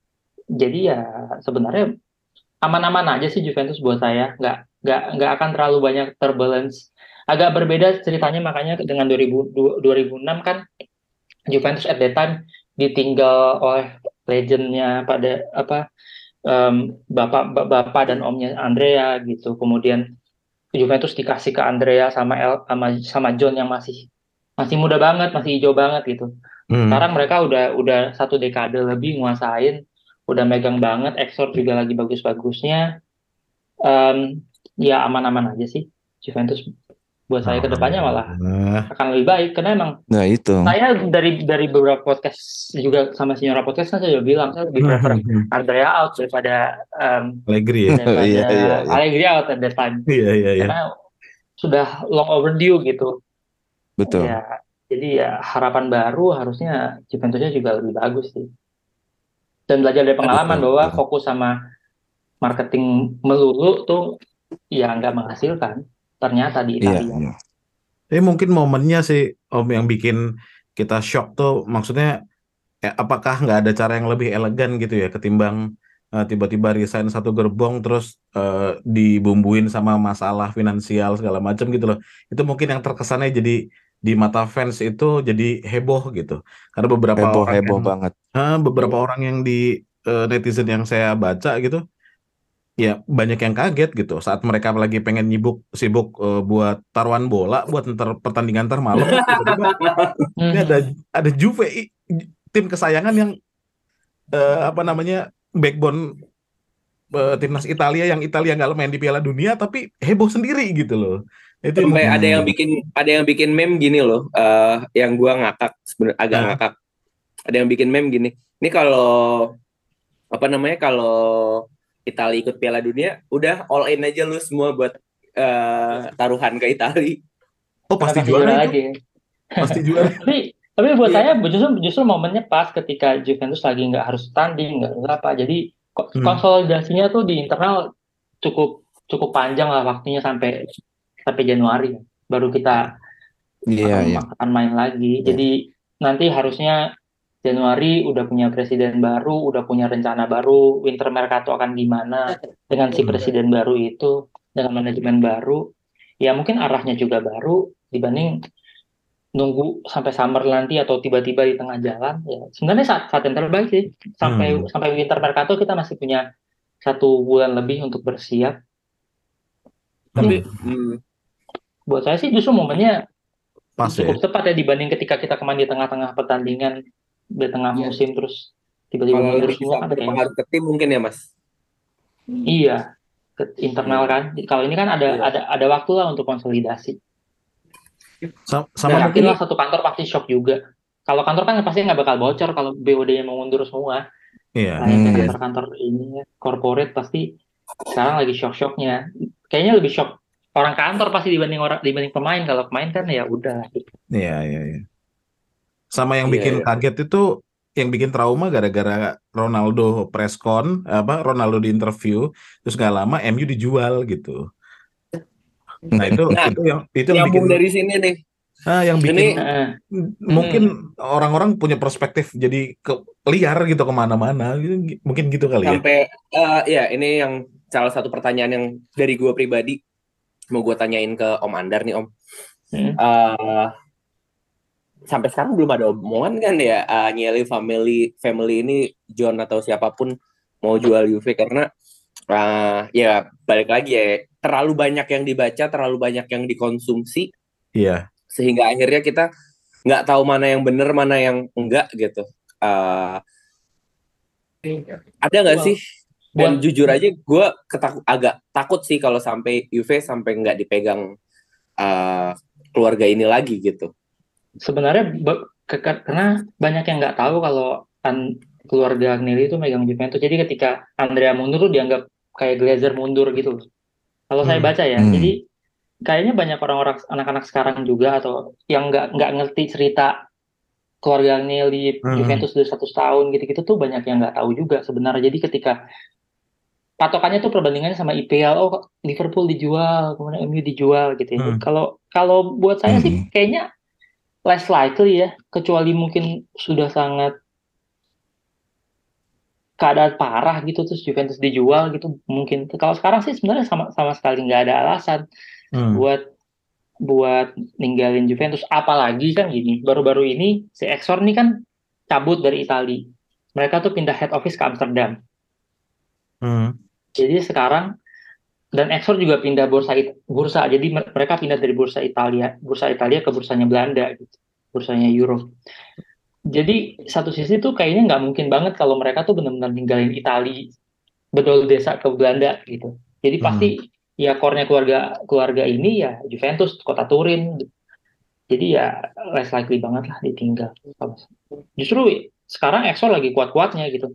jadi ya sebenarnya aman-aman aja sih Juventus buat saya. Nggak nggak nggak akan terlalu banyak turbulence. Agak berbeda ceritanya makanya dengan 2000, du- 2006 kan Juventus at that time ditinggal oleh legendnya pada apa em, bapak ba- bapak dan omnya Andrea gitu. Kemudian Juventus dikasih ke Andrea sama El, sama sama John yang masih masih muda banget, masih hijau banget gitu. Hmm. Sekarang mereka udah udah satu dekade lebih nguasain, udah megang banget, Exor juga lagi bagus-bagusnya. Em, ya aman-aman aja sih Juventus buat saya ke depannya malah Nah, akan lebih baik karena emang Nah, itu. saya dari dari beberapa podcast juga sama Signora podcast kan saya udah bilang saya lebih prefer hmm. Andrea out daripada em, Allegri ya. daripada Iya, iya, iya. Allegri out at that time Iya, iya, iya. karena sudah long overdue gitu. Betul. Ya, jadi ya harapan baru harusnya Juventusnya juga lebih bagus sih. Dan belajar dari pengalaman bahwa fokus sama marketing melulu tuh ya nggak menghasilkan. Ternyata di Iya, Italia. iya. Tapi mungkin momennya sih Om yang bikin kita shock tuh maksudnya eh, apakah nggak ada cara yang lebih elegan gitu ya ketimbang eh, tiba-tiba resign satu gerbong terus eh, dibumbuin sama masalah finansial segala macam gitu loh. Itu mungkin yang terkesannya jadi di mata fans itu jadi heboh gitu. Karena beberapa Heboh, orang heboh yang banget. Ah, beberapa orang yang di eh, netizen yang saya baca gitu ya banyak yang kaget gitu saat mereka lagi pengen nyibuk sibuk eh, buat taruhan bola buat ntar pertandingan ntar malam ini ada ada Juve tim kesayangan yang eh, apa namanya backbone eh, timnas Italia yang Italia nggak main di Piala Dunia tapi heboh sendiri gitu loh itu Sampai Hmm. ada yang bikin ada yang bikin meme gini loh, eh yang gua ngakak sebenarnya agak Nah. ngakak. Ada yang bikin meme gini. Ini kalau apa namanya kalau Italia ikut Piala Dunia, udah all in aja lu semua buat eh taruhan ke Italia. oh pasti juara lagi. pasti juara tapi tapi buat Iya. saya justru justru momennya pas ketika Juventus lagi nggak harus tanding nggak harus apa jadi Hmm. konsolidasinya tuh di internal cukup cukup panjang lah waktunya sampai sampai Januari baru kita Iya, akan, iya. akan main lagi. Iya. jadi nanti harusnya Januari udah punya presiden baru udah punya rencana baru winter mercato akan gimana dengan si presiden baru itu dengan manajemen baru. Ya mungkin arahnya juga baru dibanding nunggu sampai summer nanti atau tiba-tiba di tengah jalan. Ya sebenarnya saat, saat yang terbaik sih. Sampai Hmm. sampai winter mercato kita masih punya satu bulan lebih untuk bersiap. Tapi hmm, buat saya sih justru momennya pas ya cukup tepat ya dibanding ketika kita kemarin di tengah-tengah pertandingan di tengah Iya. musim terus tiba-tiba kalau mundur lebih semua bisa kan berpengaruh ke tim mungkin ya Mas. iya ke internal kan kalau ini kan ada Iya. ada ada waktu lah untuk konsolidasi sama yakin mungkin lah satu kantor pasti shock juga kalau kantor kan pasti nggak bakal bocor kalau BOD-nya mau mundur semua iya Nah, yang Hmm. kantor-kantor ini ya, corporate pasti sekarang lagi shock-shocknya. Kayaknya lebih shock orang kantor pasti dibanding orang dibanding pemain. Kalau pemain kan ya udah. Iya, iya, iya. Sama yang Iya, bikin iya. kaget itu yang bikin trauma gara-gara Ronaldo preskon apa Ronaldo di interview terus nggak lama MU dijual gitu. Nah itu Nah, itu yang itu yang bikin dari sini nih. ah, yang bikin Ini- Heeh. mungkin orang-orang punya perspektif jadi ke liar gitu ke mana-mana Gitu, mungkin gitu kali ya. sampai eh, ya ini yang salah satu pertanyaan yang dari gua pribadi mau gua tanyain ke Om Andar nih Om. Hmm. Eh, sampai sekarang belum ada omongan kan ya eh, Nyeli family family ini John atau siapa pun mau jual Juve karena eh, ya balik lagi ya terlalu banyak yang dibaca terlalu banyak yang dikonsumsi Iya. sehingga akhirnya kita nggak tahu mana yang benar mana yang enggak gitu Eh, ada nggak Well, sih dan buat- jujur aja gue agak takut sih kalau sampai Juve sampai nggak dipegang eh, keluarga ini lagi gitu Sebenarnya be- ke- ke- karena banyak yang nggak tahu kalau an- keluarga Agnelli itu megang Juventus. Jadi ketika Andrea mundur tuh dianggap kayak Glazer mundur gitu. Kalau saya Hmm. baca ya, Hmm. jadi kayaknya banyak orang-orang anak-anak sekarang juga atau yang nggak nggak ngerti cerita keluarga Agnelli Hmm. Juventus udah 100 tahun gitu-gitu tuh banyak yang nggak tahu juga sebenarnya. Jadi ketika patokannya tuh perbandingannya sama IPL, oh Liverpool dijual, kemudian MU dijual gitu ya. Hmm. Kalau kalau buat saya sih Hmm. kayaknya less likely ya, kecuali mungkin sudah sangat keadaan parah gitu terus Juventus dijual gitu mungkin. Kalau sekarang sih sebenarnya sama sama sekali nggak ada alasan Hmm. buat buat ninggalin Juventus apalagi kan gini baru-baru ini si Exor nih kan cabut dari Italia mereka tuh pindah head office ke Amsterdam Hmm. Jadi sekarang dan Exor juga pindah bursa bursa. Jadi mer- mereka pindah dari bursa Italia bursa Italia ke bursanya Belanda gitu bursanya Euro. Jadi satu sisi tuh kayaknya nggak mungkin banget kalau mereka tuh benar-benar ninggalin Italia bedol desa ke Belanda gitu. Jadi Hmm. pasti ya core-nya keluarga keluarga ini ya Juventus kota Turin. Jadi ya less likely banget lah ditinggal. Justru sekarang Exor lagi kuat-kuatnya gitu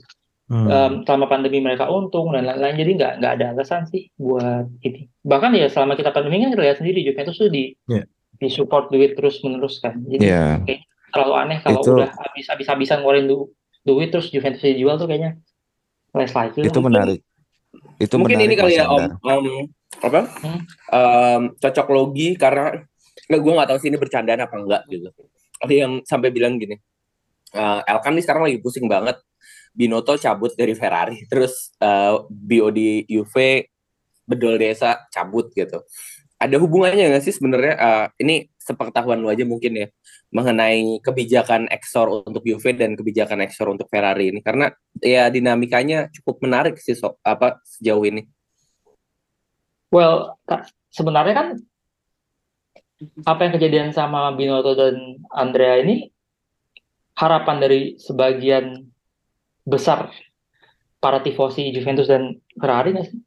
Hmm. Em, selama pandemi mereka untung dan lain-lain jadi nggak nggak ada alasan sih buat ini bahkan ya selama kita pandemi kan kita lihat sendiri Juventus tuh di Iya. di support duit terus menerus kan jadi Iya. terlalu aneh kalau Itu- udah habis habis habisan ngeluarin du- duit terus Juventus dijual tuh kayaknya less likely Itu lah. menarik. Itu mungkin menarik ini kali ya Om. Om, apa Hmm. Em, cocok logi karena nggak gue nggak tahu sih ini bercandaan apa enggak gitu ada yang sampai bilang gini eh Elkan nih sekarang lagi pusing banget Binotto cabut dari Ferrari terus eh, BOD Juve bedol desa cabut gitu. Ada hubungannya nggak sih sebenarnya? Eh, ini sepengetahuan lu aja mungkin ya mengenai kebijakan Exor untuk Juve dan kebijakan Exor untuk Ferrari ini. Karena ya dinamikanya cukup menarik sih so, apa sejauh ini. Well, sebenarnya kan apa yang kejadian sama Binotto dan Andrea ini harapan dari sebagian besar para tifosi Juventus dan Ferrari nggak sih?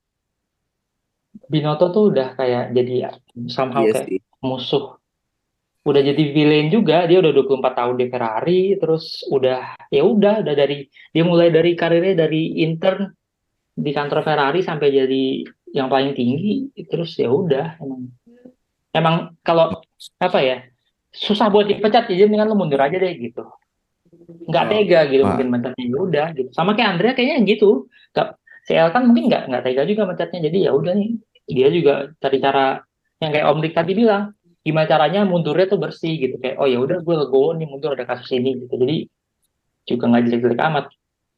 Binotto tuh udah kayak jadi somehow Iya kayak musuh. Udah jadi villain juga, dia udah 24 tahun di Ferrari, terus udah ya udah udah dari dia mulai dari karirnya dari intern di kantor Ferrari sampai jadi yang paling tinggi, terus ya udah emang emang kalau apa ya susah buat dipecat jadi mendingan lu mundur aja deh gitu nggak Oh. tega gitu mungkin mencatnya ya udah gitu. Sama kayak Andrea kayaknya gitu. Nggak CL kan mungkin nggak nggak tega juga mencatnya jadi ya udah nih dia juga cari cara yang kayak Om Dik tadi bilang gimana caranya mundurnya tuh bersih gitu. Kayak oh ya udah gue legowo nih mundur ada kasus ini gitu. Jadi juga nggak jelek-jelek amat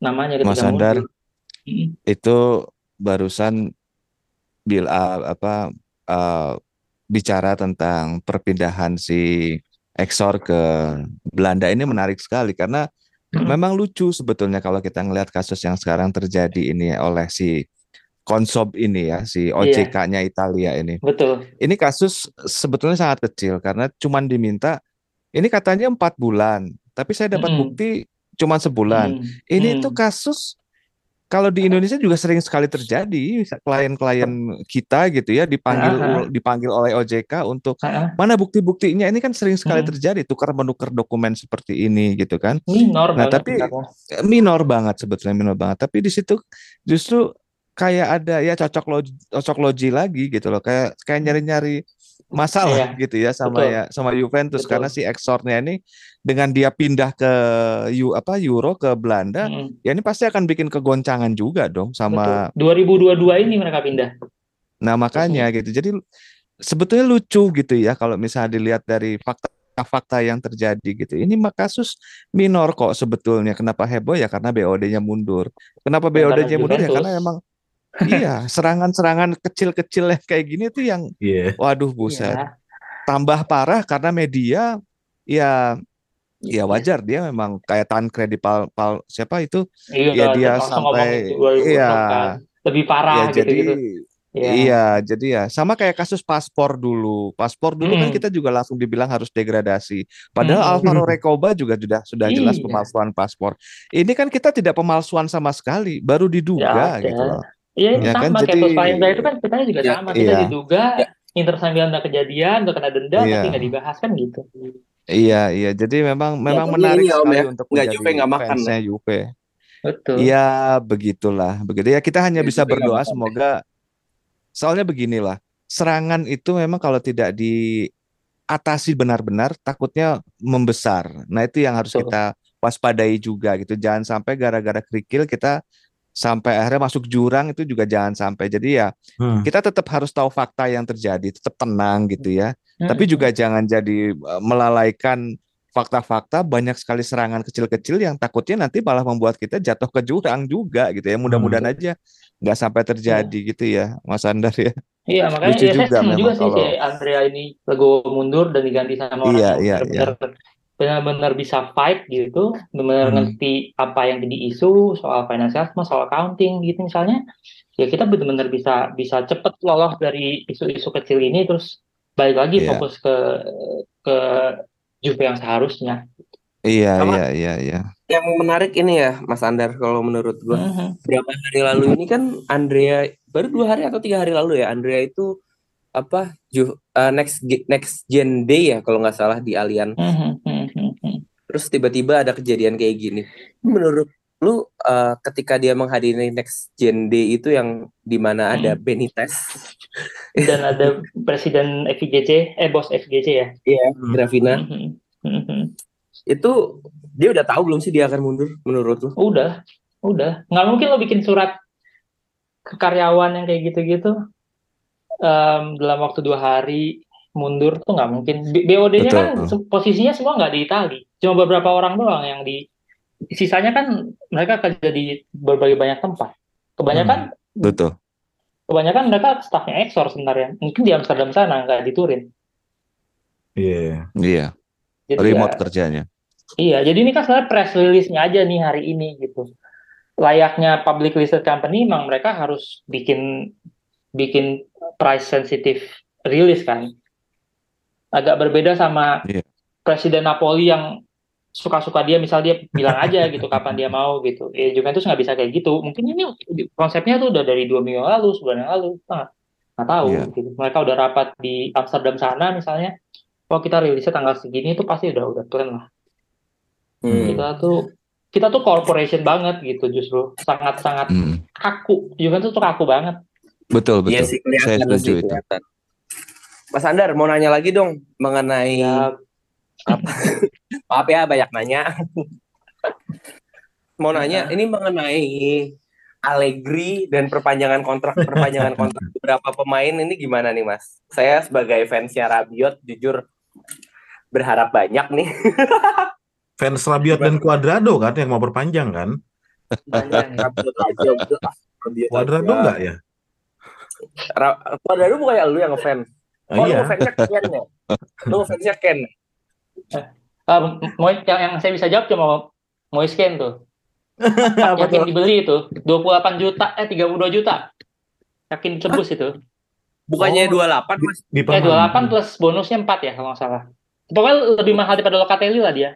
namanya ketika Mas Andar, mundur. Itu barusan bil uh, apa uh, bicara tentang perpindahan si Exor ke Belanda ini menarik sekali karena mm, memang lucu sebetulnya kalau kita ngelihat kasus yang sekarang terjadi ini oleh si Konsob ini ya, si Iya. OJK-nya Italia ini. betul Ini kasus sebetulnya sangat kecil karena cuman diminta ini katanya empat bulan, tapi saya dapat Mm-mm. bukti cuman sebulan. Mm, Ini mm. tuh kasus kalau di Indonesia juga sering sekali terjadi klien-klien kita gitu ya dipanggil ah. ul- dipanggil oleh OJK untuk Ah, ah. mana bukti-buktinya ini kan sering sekali Hmm. terjadi tukar menukar dokumen seperti ini gitu kan minor Nah, banget tapi-. Eh, minor banget sebetulnya minor banget tapi di situ justru kayak ada ya cocok logi, cocok logi lagi gitu loh kayak kayak nyari-nyari masalah Iya, gitu ya sama betul. ya sama Juventus Betul. karena si Exornya ini dengan dia pindah ke Eu, apa Euro ke Belanda Mm, ya ini pasti akan bikin kegoncangan juga dong sama betul. 2022 ini mereka pindah. Nah, makanya gitu. Jadi sebetulnya lucu gitu ya kalau misalnya dilihat dari fakta-fakta yang terjadi gitu. Ini mah kasus minor kok sebetulnya. Kenapa heboh ya karena BOD-nya mundur. Kenapa Ya, BOD-nya mundur ya karena emang iya, serangan-serangan kecil-kecil yang kayak gini tuh yang Iya. waduh buset. Ya, Tambah parah karena media ya ya Iya. wajar dia memang kayak Tancred Pal, Pal siapa itu Iya, ya dia sampai itu 2006 iya kan. Lebih parah ya jadi gitu-gitu. Iya. Iya, jadi ya sama kayak kasus paspor dulu. Paspor dulu kan Mm. kita juga langsung dibilang harus degradasi. Padahal Mm. Alvaro Recoba juga sudah sudah jelas Iya. pemalsuan paspor. Ini kan kita tidak pemalsuan sama sekali, baru diduga ada. gitu loh. Iya, ini Ya kan, sama kayak jadi- Hendra itu kan ceritanya juga Ya, sama. Kita iya. diduga, Ya. Inter sambil ada kejadian, udah kena denda, Iya. tapi nggak dibahas kan gitu. Iya, iya. Jadi memang memang tapi menarik ya, Om, sekali ya. untuk Nggak menjadi Juve, nggak makan, fansnya Juve. Betul. Iya, begitulah. Begitu ya kita hanya Ya, bisa Juve nggak berdoa makan. semoga soalnya beginilah. Serangan itu memang kalau tidak diatasi benar-benar takutnya membesar. Nah, itu yang harus Betul. kita waspadai juga gitu. Jangan sampai gara-gara kerikil kita sampai akhirnya masuk jurang itu juga jangan sampai. Jadi ya Hmm. kita tetap harus tahu fakta yang terjadi, tetap tenang gitu ya. Mm-mm. Tapi juga jangan jadi uh, melalaikan fakta-fakta banyak sekali serangan kecil-kecil yang takutnya nanti malah membuat kita jatuh ke jurang juga gitu ya. Mudah-mudahan aja nggak sampai terjadi gitu ya, Mas Andar ya. Iya, makanya Lucu ya saya juga memang juga sih kalau- si Andrea ini legowo mundur dan diganti sama orang Iya, yang iya, benar-benar benar-benar bisa fight gitu, benar-benar Hmm. ngerti apa yang jadi isu soal financial, soal accounting gitu misalnya. Ya kita benar-benar bisa bisa cepet lolos dari isu-isu kecil ini terus balik lagi Iya. fokus ke ke Juve yang seharusnya. Iya, Sama- iya, iya, iya. Yang menarik ini ya, Mas Andar, kalau menurut gua. Mhm. Berapa hari lalu ini kan Andrea baru dua hari atau tiga hari lalu ya Andrea itu apa Ju, uh, next next Gen Day ya kalau nggak salah di Allianz. Mhm, mhm, mhm. Terus tiba-tiba ada kejadian kayak gini. Menurut lu uh, ketika dia menghadiri next Gen Day itu yang di mana ada Benitez, Dan ada presiden FIGC, eh bos FIGC ya. ya Hmm. Gravina, Mhm, mhm. itu dia udah tahu belum sih dia akan mundur menurut lu? Udah, udah. Nggak mungkin lo bikin surat ke karyawan yang kayak gitu-gitu em, dalam waktu dua hari mundur tuh nggak mungkin. B- BOD-nya kan posisinya semua nggak di Itali, cuma beberapa orang doang yang di. Sisanya kan mereka kerja di berbagai banyak tempat. Kebanyakan, Betul. kebanyakan mereka stafnya Exor sebenarnya. Mungkin di Amsterdam sana nggak di Turin. Iya. Iya, Jadi remote ya- kerjanya. Iya, jadi ini kan sebenarnya press release-nya aja nih hari ini gitu. Layaknya public listed company, memang mereka harus bikin bikin price sensitive rilis kan. Agak berbeda sama Iya. Presiden Napoli yang suka-suka dia misal dia bilang aja gitu kapan dia mau gitu. Ya Juventus nggak bisa kayak gitu. Mungkin ini konsepnya tuh udah dari dua minggu lalu, sebulan yang lalu. Kita nggak nggak tahu Iya. gitu. Mereka udah rapat di Amsterdam sana misalnya. Oh kita rilisnya tanggal segini itu pasti udah udah plan lah. Hmm. Kita tuh kita tuh corporation banget gitu justru sangat-sangat Hmm. kaku. Juventus tuh kaku banget. Betul Iya betul. sih Saya setuju sih itu. kelihatan. Mas Andar mau nanya lagi dong mengenai Ya apa? Maaf ya banyak nanya. mau nanya ini mengenai Allegri dan perpanjangan kontrak perpanjangan kontrak beberapa pemain ini gimana nih Mas? Saya sebagai fansnya Rabiot jujur berharap banyak nih. Fans Rabiot dan Cuadrado kan yang mau perpanjang kan? Cuadrado enggak ya? Ra- Cuadrado bukan ya lu yang ngefans? Oh, iya. lu fansnya Ken ya? Lu fansnya Ken. Ah, mau yang, yang saya bisa jawab cuma Moisken tuh. Apa Yakin tuh? dibeli itu 28 juta eh 32 juta. Yakin tebus itu. Bukannya Oh. 28 Mas? Di Eh Paman. 28 plus bonusnya 4 ya kalau nggak salah. Pokoknya lebih mahal daripada Locatelli lah dia.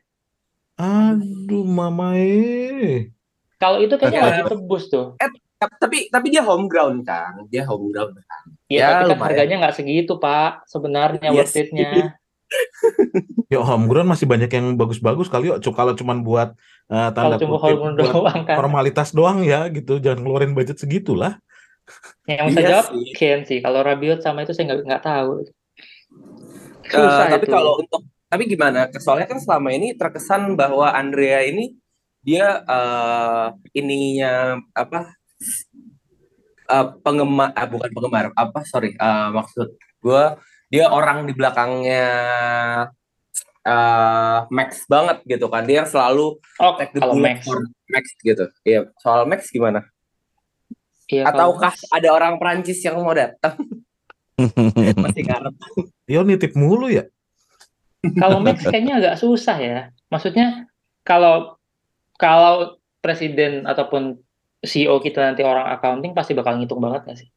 Aduh, mamae. Kalau itu kayaknya wajib tebus tuh. Tapi tapi dia home ground kan. Dia home ground. Ya, Ya, tapi kan lumayan. harganya nggak segitu, Pak. Sebenarnya Iya worth it-nya. Ya homegrown masih banyak yang bagus-bagus kali yuk. Kalau cuman buat eh, Kalau tanda cuma kutip buat doang kan. formalitas doang ya gitu. Jangan ngeluarin budget segitulah. Yang bisa Iya jawab sih. Ken sih. Kalau Rabiot sama itu saya nggak nggak tahu. Eh, Susah tapi itu. kalau untuk tapi gimana? Soalnya kan selama ini terkesan bahwa Andrea ini dia eh, ininya apa? Eh, penggemar ah, bukan penggemar. Apa sorry. Eh, maksud gue dia orang di belakangnya eh, Max banget gitu kan. Dia yang selalu Oh, take the kalau bullet Max. for Max gitu. Iya soal Max gimana? Iya, kalau ataukah ada orang Prancis yang mau datang? Masih ngarep. Yo nitip mulu ya. Kalau Max kayaknya agak susah ya. Maksudnya kalau kalau presiden ataupun CEO kita nanti orang accounting pasti bakal ngitung banget nggak sih?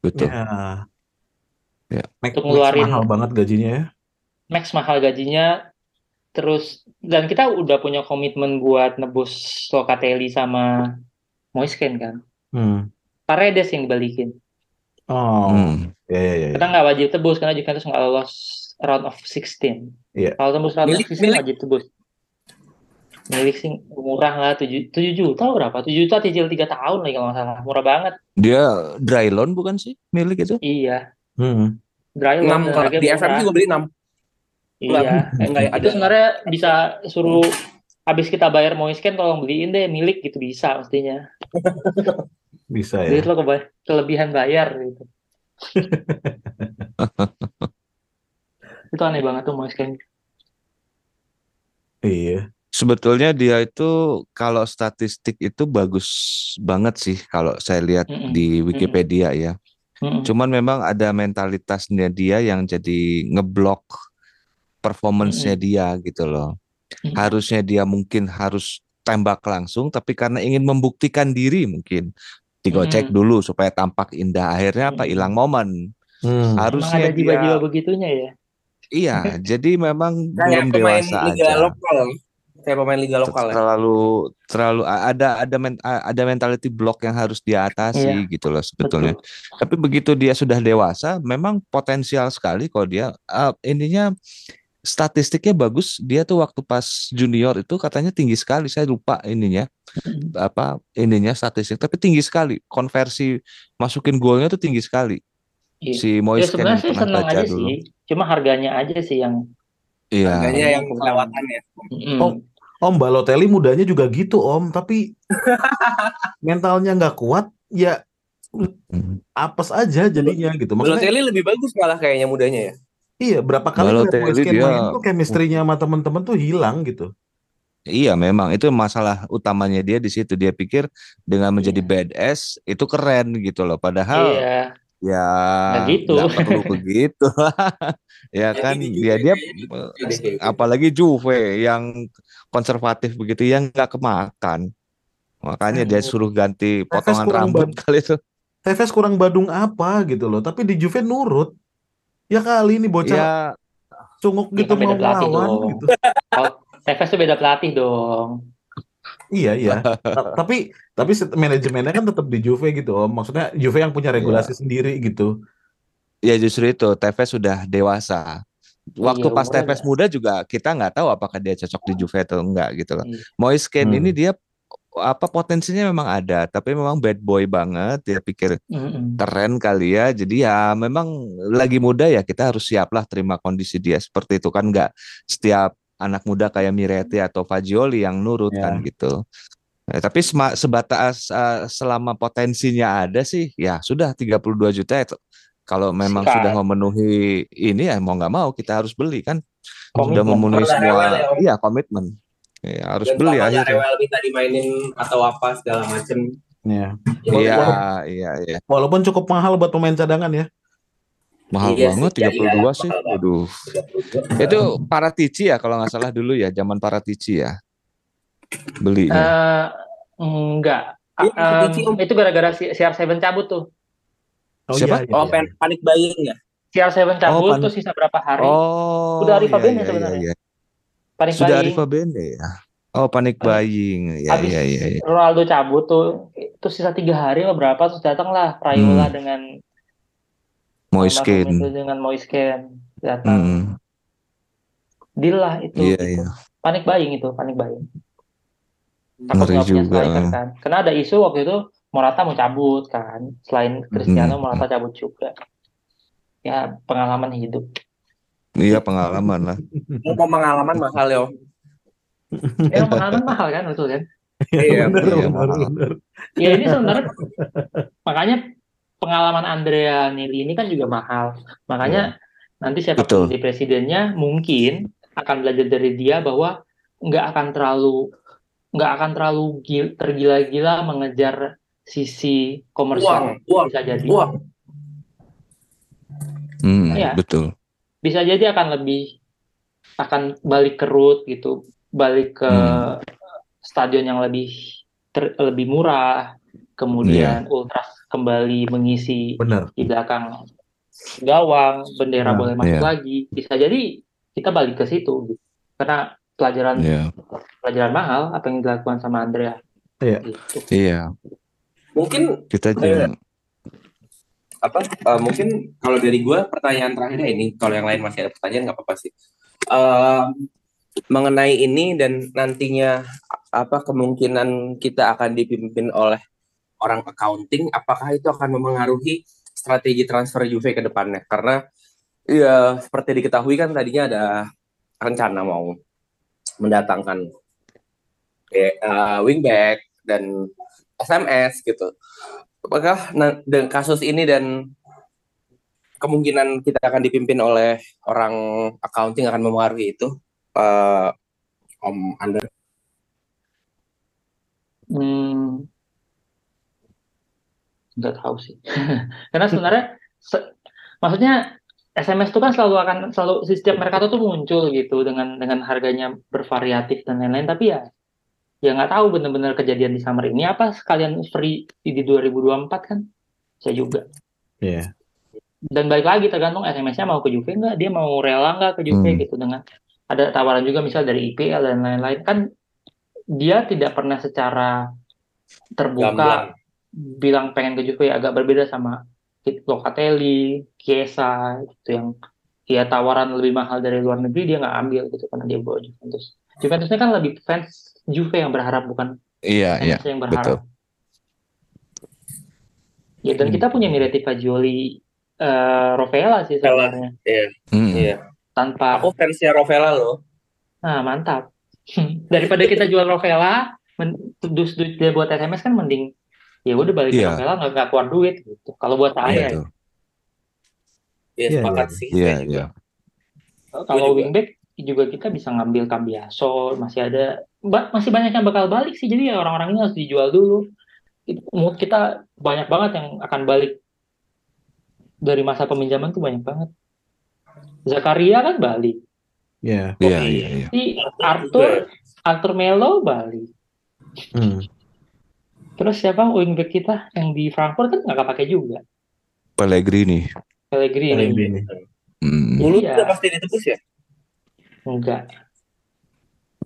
Betul. Ya. Ya. Max, Untuk Max ngeluarin- mahal banget gajinya ya. Max mahal gajinya, terus dan kita udah punya komitmen buat nebus Locatelli sama Moisken kan. Hmm. Paredes yang dibalikin. Oh, Hmm. ya ya ya. ya. Kita nggak wajib tebus karena Juventus nggak lolos round of 16. Iya. Kalau tembus round Milik- of 16 milik- wajib tebus. Milik sih murah lah 7, 7 juta berapa? 7 juta cicil 3 tahun lagi kalau nggak salah. Murah banget. Dia dry loan bukan sih milik itu? Iya. Hmm. Dry loan enam dan kalau harganya di murah. FM juga beli enam Iya. enggak itu ada sebenarnya bisa suruh habis kita bayar Moisken tolong beliin deh milik gitu bisa mestinya. Bisa Duit ya. lo keba- kelebihan bayar gitu. itu aneh banget tuh Moisken. Iya. Sebetulnya dia itu kalau statistik itu bagus banget sih kalau saya lihat Mm-mm. di Wikipedia ya. Mm-mm. Cuman memang ada mentalitasnya dia yang jadi ngeblok performance-nya dia gitu loh. Mm-mm. Harusnya dia mungkin harus tembak langsung tapi karena ingin membuktikan diri mungkin digocek Mm. dulu supaya tampak indah. Akhirnya apa? Mm. Hilang momen. Hmm. Harusnya ada jiwa-jiwa dia begitunya ya. iya, jadi memang kayak belum dewasa aja. lokal kayak pemain liga lokal ya terlalu terlalu ada ada men- ada mentality block yang harus diatasi gitu loh sebetulnya. Betul. Tapi begitu dia sudah dewasa, memang potensial sekali kalau dia uh, ininya statistiknya bagus. Dia tuh waktu pas junior itu katanya tinggi sekali. Saya lupa ininya Mm. apa ininya statistik, tapi tinggi sekali. Konversi masukin golnya tuh tinggi sekali. Iya. Si Ya Moise sebenarnya sih seneng baca aja dulu. sih. Cuma harganya aja sih yang Iya. harganya yang kelewatan ya Mm-mm. Oh, Om Balotelli mudanya juga gitu Om, tapi mentalnya nggak kuat, ya apes aja jadinya gitu. Maksudnya Balotelli lebih bagus malah kayaknya mudanya ya iya berapa kali Balotelli dia- main tuh chemistry-nya sama temen-temen tuh hilang gitu. Iya, memang itu masalah utamanya dia di situ. Dia pikir dengan menjadi Iya. badass itu keren gitu loh. Padahal Iya. Ya Nggak gitu. perlu begitu. ya Ya, kan gini dia juga dia gitu deh, kayak gitu. apalagi Juve yang konservatif begitu yang nggak kemakan. Makanya dia Hmm. suruh ganti Tevez potongan kurang rambut kali itu. Tevez kurang Badung apa gitu loh. Tapi di Juve nurut. Ya kali ini bocah Ya cunguk Ya gitu kan mau dong. gitu. Tevez tuh beda pelatih dong. Iya iya. Ta- tapi tapi manajemennya kan tetap di Juve gitu om. Maksudnya Juve yang punya regulasi sendiri gitu. ya justru itu Tevez sudah dewasa. Waktu Iya, pas Tevez udah- muda juga kita nggak tahu apakah dia cocok di Juve atau enggak gitu loh. Iya. Moise Kean Hmm. ini dia apa potensinya memang ada, tapi memang bad boy banget. Dia pikir Mm-mm. keren kali ya. Jadi ya memang lagi muda ya kita harus siap lah terima kondisi dia seperti itu kan nggak setiap anak muda kayak Miretti atau Fagioli yang nurut Ya. kan gitu. Eh, tapi sebatas eh, selama potensinya ada sih ya sudah 32 juta itu kalau memang Sikat. sudah memenuhi ini ya mau nggak mau kita harus beli kan sudah Komitmen. memenuhi Rela semua rewel ya, iya komitmen ya harus Dan beli akhirnya rewel minta dimainin atau apa segala macem. Iya. iya iya iya Walaupun cukup mahal buat pemain cadangan ya. Mahal Iya banget sih, jadi 32 ya, sih mahal banget. waduh itu Paratici ya kalau nggak salah dulu ya zaman Paratici ya belinya Eh, enggak. Iya, Paratici, Om. itu gara-gara si- CR7 cabut tuh. Oh Siapa? iya, iya, Oh, iya. pen panik buying ya? CR7 cabut pan- tuh sisa berapa hari. oh Udah Arriva iya, Bene iya, sebenarnya. iya, iya. Panik sudah. Arriva Bene ya oh panik buying ya Habis iya iya iya. Ronaldo cabut tuh, itu sisa tiga hari lah berapa terus datanglah Raiola Hmm. dengan Kean itu dengan Moise Kean datang. Hmm, Deal lah itu. iya gitu. iya Panik buying itu, panik buying. Ngeri Takut punya juga. striker kan. Karena ada isu waktu itu Morata mau cabut kan. Selain Cristiano, Hmm. Morata cabut juga. Ya pengalaman hidup. iya pengalaman lah Mau pengalaman mahal ya. Om. Emang pengalaman mahal kan betul kan? Iya. Bener, iya. Ya ini sebenarnya makanya pengalaman Andrea Nili ini kan juga mahal. Makanya nanti Betul. siapa pun di presidennya mungkin akan belajar dari dia bahwa nggak akan terlalu nggak akan terlalu gil- tergila-gila mengejar sisi komersial Uang, uang, bisa jadi uang. Hmm, Iya. betul bisa jadi akan lebih akan balik ke root gitu balik ke Hmm. stadion yang lebih ter- lebih murah kemudian ultras kembali mengisi Bener. di belakang gawang, bendera Nah, boleh masuk iya. lagi. Bisa jadi kita balik ke situ gitu. Karena pelajaran iya pelajaran mahal apa yang dilakukan sama Andrea. Iya. Gitu. iya Mungkin kita juga apa? eh, mungkin kalau dari gue pertanyaan terakhirnya ini, kalau yang lain masih ada pertanyaan nggak apa-apa sih. Eh, mengenai ini dan nantinya apa kemungkinan kita akan dipimpin oleh orang accounting, apakah itu akan memengaruhi strategi transfer Juve ke depannya? Karena ya seperti diketahui kan tadinya ada rencana mau mendatangkan eh, wingback dan SMS gitu. Apakah dengan kasus ini dan kemungkinan kita akan dipimpin oleh orang accounting akan mempengaruhi itu, eh, Om Ander? Hmm, nggak tahu sih. Karena sebenarnya se- maksudnya SMS itu kan selalu akan selalu setiap mereka tuh muncul gitu dengan dengan harganya bervariatif dan lain-lain. Tapi ya ya nggak tahu benar-benar kejadian di summer ini apa sekalian free di 2024 kan? Saya juga. Iya. dan balik lagi tergantung SMS-nya mau ke Juve nggak dia mau rela nggak ke Juve Hmm. gitu dengan ada tawaran juga misal dari IPL dan lain-lain kan dia tidak pernah secara terbuka Gamblang. Bilang pengen ke Juve agak berbeda sama Locatelli, Chiesa gitu yang ya tawaran lebih mahal dari luar negeri dia nggak ambil gitu karena dia bawa Juventus Juventusnya kan lebih fans Juve yang berharap bukan iya iya fans yang betul berharap ya dan kita punya Miretti Fagioli eh Rovella sih sebenarnya Hmm. Iya. tanpa Aku fansnya Rovella loh. Nah, mantap. Daripada kita jual Rovella, men- dus duit dia buat SMS kan mending ya udah balik Iya. Rovella nggak nggak keluar duit gitu. Kalau buat saya, Iya, betul. Iya, Iya, sepakat iya. sih. Iya, saya juga. iya. kalau juga. wingback juga kita bisa ngambil Cambiaso, masih ada ba- masih banyak yang bakal balik sih. Jadi ya orang-orang ini harus dijual dulu. Mood kita banyak banget yang akan balik dari masa peminjaman tuh banyak banget. Zakaria kan balik. Iya. Iya, Oke. iya, iya. Si Arthur, Arthur Melo balik. Hmm. Terus siapa wingback kita yang di Frankfurt kan nggak pakai juga. Pellegrini. Pellegrini. Pellegrini. Hmm. Dulu Iya. udah pasti ditebus ya? Enggak.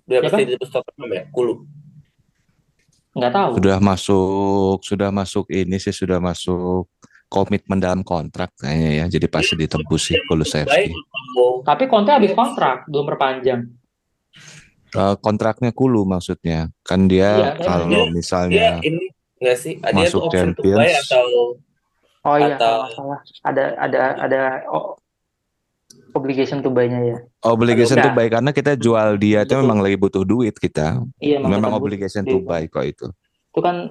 Udah Siapa? pasti ditebus Tottenham ya? Kulu. Nggak tahu. Sudah masuk, sudah masuk ini sih sudah masuk komitmen dalam kontrak kayaknya ya. Jadi pasti ditebus sih Baik Kulusevski. Tapi Conte habis kontrak, belum perpanjang. Eh, kontraknya Kulu maksudnya. Kan dia Iya, kalau dia- dia misalnya ini nggak sih? Dia Masuk tuh option to Champions. buy atau Oh iya, Atau- salah. Ada ada ada oh, obligation to buy-nya ya. obligation Udah. to buy karena kita jual dia itu memang lagi butuh duit kita. Iya, Memang obligation to buy kok itu. Itu kan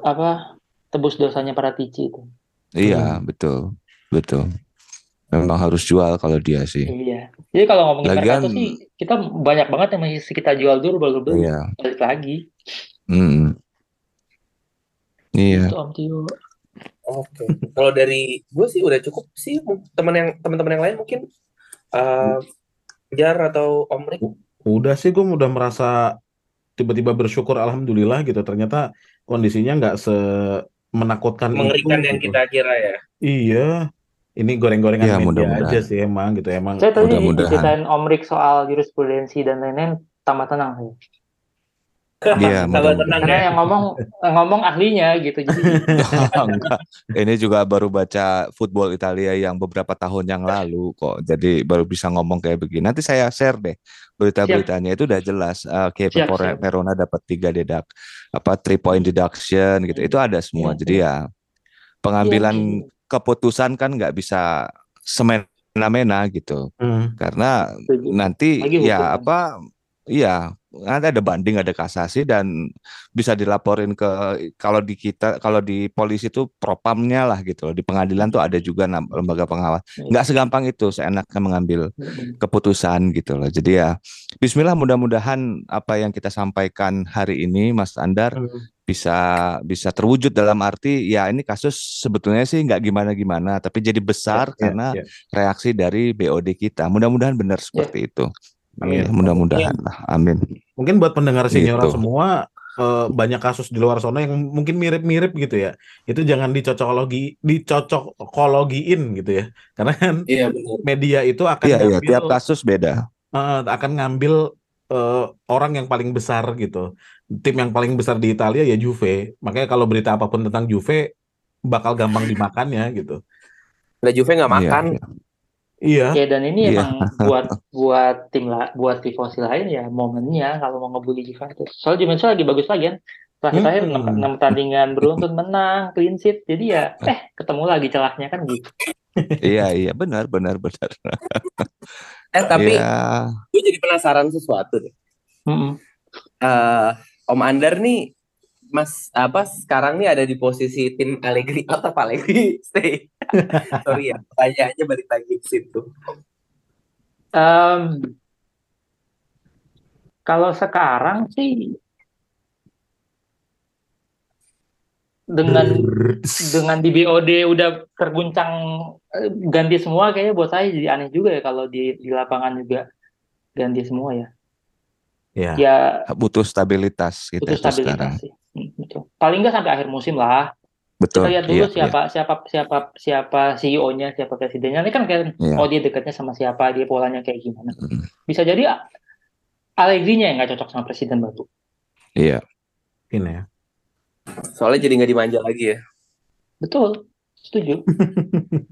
apa? Tebus dosanya para Tici itu. Iya, betul. Betul. Memang harus jual kalau dia sih. Iya. Jadi kalau ngomongin Lagian- Mercato sih kita banyak banget yang masih kita jual dulu baru beli Iya. balik lagi. Mm. Iya. Itu Om Tio. Oke. Kalau dari gue sih udah cukup sih. Teman yang teman-teman yang lain mungkin eh Jar atau Om Rik. Udah sih gue udah merasa tiba-tiba bersyukur alhamdulillah gitu. Ternyata kondisinya nggak semenakutkan mengerikan itu yang gitu. kita kira ya. Iya. Ini goreng-gorengan Ya, media mudah-mudahan. aja sih emang gitu emang. Saya tadi Mudah-mudahan. diceritain Om Rik soal jurisprudensi dan lain-lain tambah tenang saya. Iya, Tambah tenang Karena ya. yang ngomong ngomong ahlinya gitu. Jadi Enggak. Ini juga baru baca football Italia yang beberapa tahun yang lalu kok. Jadi baru bisa ngomong kayak begini. Nanti saya share deh berita-beritanya itu udah jelas. Uh, kayak Siap. Verona dapat tiga dedak apa three point deduction gitu. Itu ada semua. Iya, Jadi ya pengambilan keputusan kan nggak bisa semena-mena gitu. Hmm. Karena setuju. nanti Lagi ya apa iya nanti ada banding ada kasasi dan bisa dilaporin ke kalau di kita kalau di polisi itu propamnya lah gitu loh di pengadilan tuh ada juga lembaga pengawas nggak segampang itu seenaknya mengambil keputusan gitu loh jadi ya Bismillah mudah-mudahan apa yang kita sampaikan hari ini Mas Andar Hmm. Bisa bisa terwujud dalam arti ya ini kasus sebetulnya sih nggak gimana-gimana tapi jadi besar Ya, karena ya. reaksi dari BOD kita. Mudah-mudahan benar seperti itu. Amin. Ya, mudah-mudahan lah. Amin. Mungkin buat pendengar Sinyora Gitu. semua eh, banyak kasus di luar sana yang mungkin mirip-mirip gitu ya. Itu jangan dicocokologi dicocokologiin gitu ya. Karena kan Iya benar. media itu akan Iya, iya, ngambil tiap kasus beda. akan ngambil eh, orang yang paling besar gitu. Tim yang paling besar di Italia ya Juve. Makanya kalau berita apa pun tentang Juve bakal gampang dimakannya gitu. Nah Juve nggak Iya, makan. iya. Iya. Ya dan ini Iya. emang buat buat tim lah buat tifosi lain ya momennya kalau mau ngebully Juventus. Soalnya Juventus lagi bagus lagi kan. Terakhir-terakhir Hmm. enam enam pertandingan beruntun menang, clean sheet. Jadi ya eh ketemu lagi celahnya kan gitu. Iya, iya, benar, benar, benar. Eh tapi Iya. gue jadi penasaran sesuatu deh. Mm-mm. Eh, Om Andar nih Mas apa sekarang nih ada di posisi tim Allegri atau Allegri stay. Sorry ya, pertanyaannya balik lagi ke situ. Em, kalau sekarang sih dengan dengan di BOD udah terguncang eh, ganti semua kayaknya buat saya jadi aneh juga ya kalau di di lapangan juga ganti semua ya. Ya. Ya Butuh stabilitas kita butuh sekarang. stabilitas sih. Hmm, betul. Paling nggak sampai akhir musim lah. Betul. Kita lihat dulu Iya, siapa siapa siapa siapa CEO-nya, siapa presidennya. Ini kan kan Iya. oh dia dekatnya sama siapa, dia polanya kayak gimana. Bisa jadi Allegri-nya yang nggak cocok sama presiden baru. Iya. Ini ya. Soalnya jadi nggak dimanja lagi ya. Betul, setuju.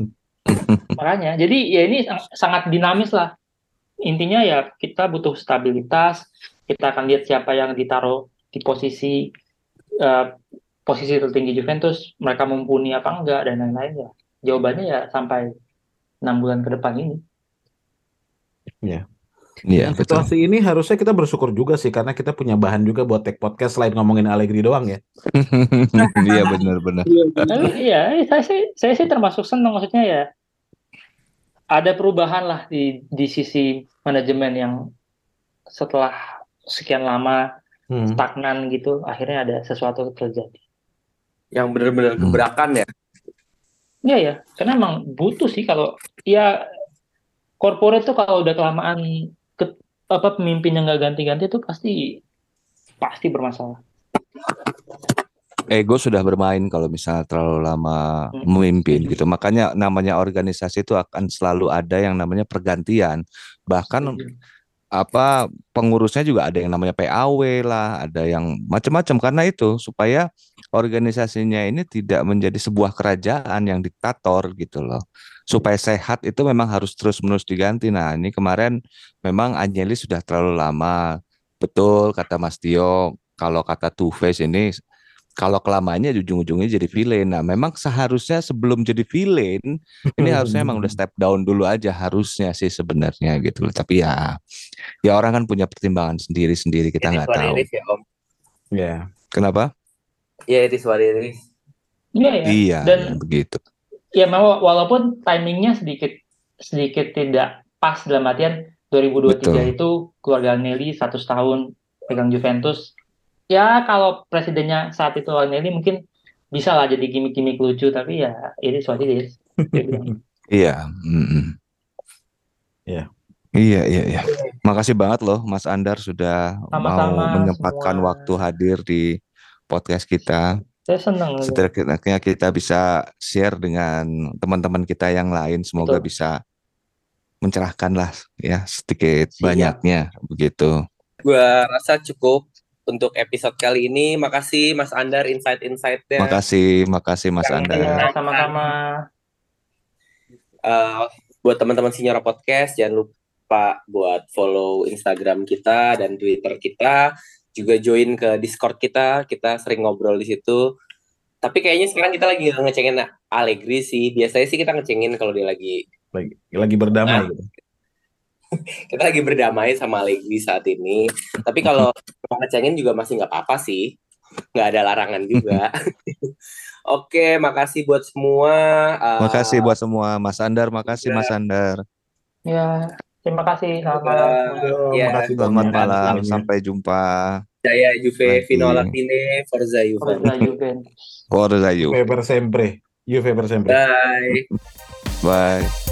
Makanya, jadi ya ini sang- sangat dinamis lah. Intinya ya kita butuh stabilitas. Kita akan lihat siapa yang ditaruh di posisi eh, posisi tertinggi Juventus, mereka mumpuni apa enggak dan lain-lain ya. Jawabannya ya sampai enam bulan ke depan ini. Iya, Dengan betul. situasi ini harusnya kita bersyukur juga sih karena kita punya bahan juga buat take podcast selain ngomongin Allegri doang ya. Iya, benar, benar. Tapi iya, saya sih saya sih termasuk senang maksudnya ya. Ada perubahan lah di di sisi manajemen yang setelah sekian lama Hmm. stagnan gitu, akhirnya ada sesuatu terjadi. Yang benar-benar Hmm. gebrakan ya. Iya ya, karena emang butuh sih kalau ya corporate tuh kalau udah kelamaan ke, apa pemimpin yang nggak ganti-ganti tuh pasti pasti bermasalah. ego sudah bermain kalau misalnya terlalu lama Hmm. memimpin gitu. Makanya namanya organisasi itu akan selalu ada yang namanya pergantian. Bahkan apa pengurusnya juga ada yang namanya PAW lah, ada yang macam-macam karena itu supaya organisasinya ini tidak menjadi sebuah kerajaan yang diktator gitu loh. Supaya sehat itu memang harus terus-menerus diganti. Nah, ini kemarin memang Anjeli sudah terlalu lama. Betul kata Mas Tio, kalau kata Two Face ini kalau kelamannya ujung-ujungnya jadi villain. Nah, memang seharusnya sebelum jadi villain ini harusnya emang udah step down dulu aja harusnya sih sebenarnya gitu loh. Tapi ya ya orang kan punya pertimbangan sendiri-sendiri kita nggak tahu. is ya Om. Ya. Kenapa? Ya it is what it is. Iya ya. Iya, Dan ya, begitu. ya mau walaupun timingnya sedikit sedikit tidak pas dalam artian 2023 Betul. itu keluarga Nelly 100 tahun pegang Juventus. Ya kalau presidennya saat itu Nelly mungkin bisa lah jadi gimmick-gimmick lucu tapi ya ini it. Dia bilang. Iya. Iya. Iya, iya, iya. Makasih banget loh Mas Andar sudah mau Sama-sama menyempatkan semua. waktu hadir di podcast kita. Saya senang. Setidaknya kita bisa share dengan teman-teman kita yang lain. Semoga Betul. bisa mencerahkan lah ya sedikit Siap. banyaknya begitu. Gua rasa cukup untuk episode kali ini. Makasih Mas Andar insight-insightnya. Makasih, makasih Mas Yang Andar. Ya, sama-sama. Eh, buat teman-teman Sinyora Podcast jangan lupa buat follow Instagram kita dan Twitter kita juga join ke Discord kita kita sering ngobrol di situ tapi kayaknya sekarang kita lagi ngecengin Allegri sih biasanya sih kita ngecengin kalau dia lagi Lagi, lagi berdamai Nah. gitu. Kita lagi berdamai sama Allegri saat ini tapi kalau mau ngecengin juga masih nggak apa-apa sih nggak ada larangan juga oke makasih buat semua Eh, Makasih buat semua Mas Andar, makasih Mas Andar. Ya, terima kasih. Selamat malam. Yo, Ya, makasih Selamat banyak malam, sampai jumpa. Jaya Juve Lagi. Vino Latine Forza Juve Forza Juventus. Forza you. Juve per sempre. Juve per sempre. bye Bye.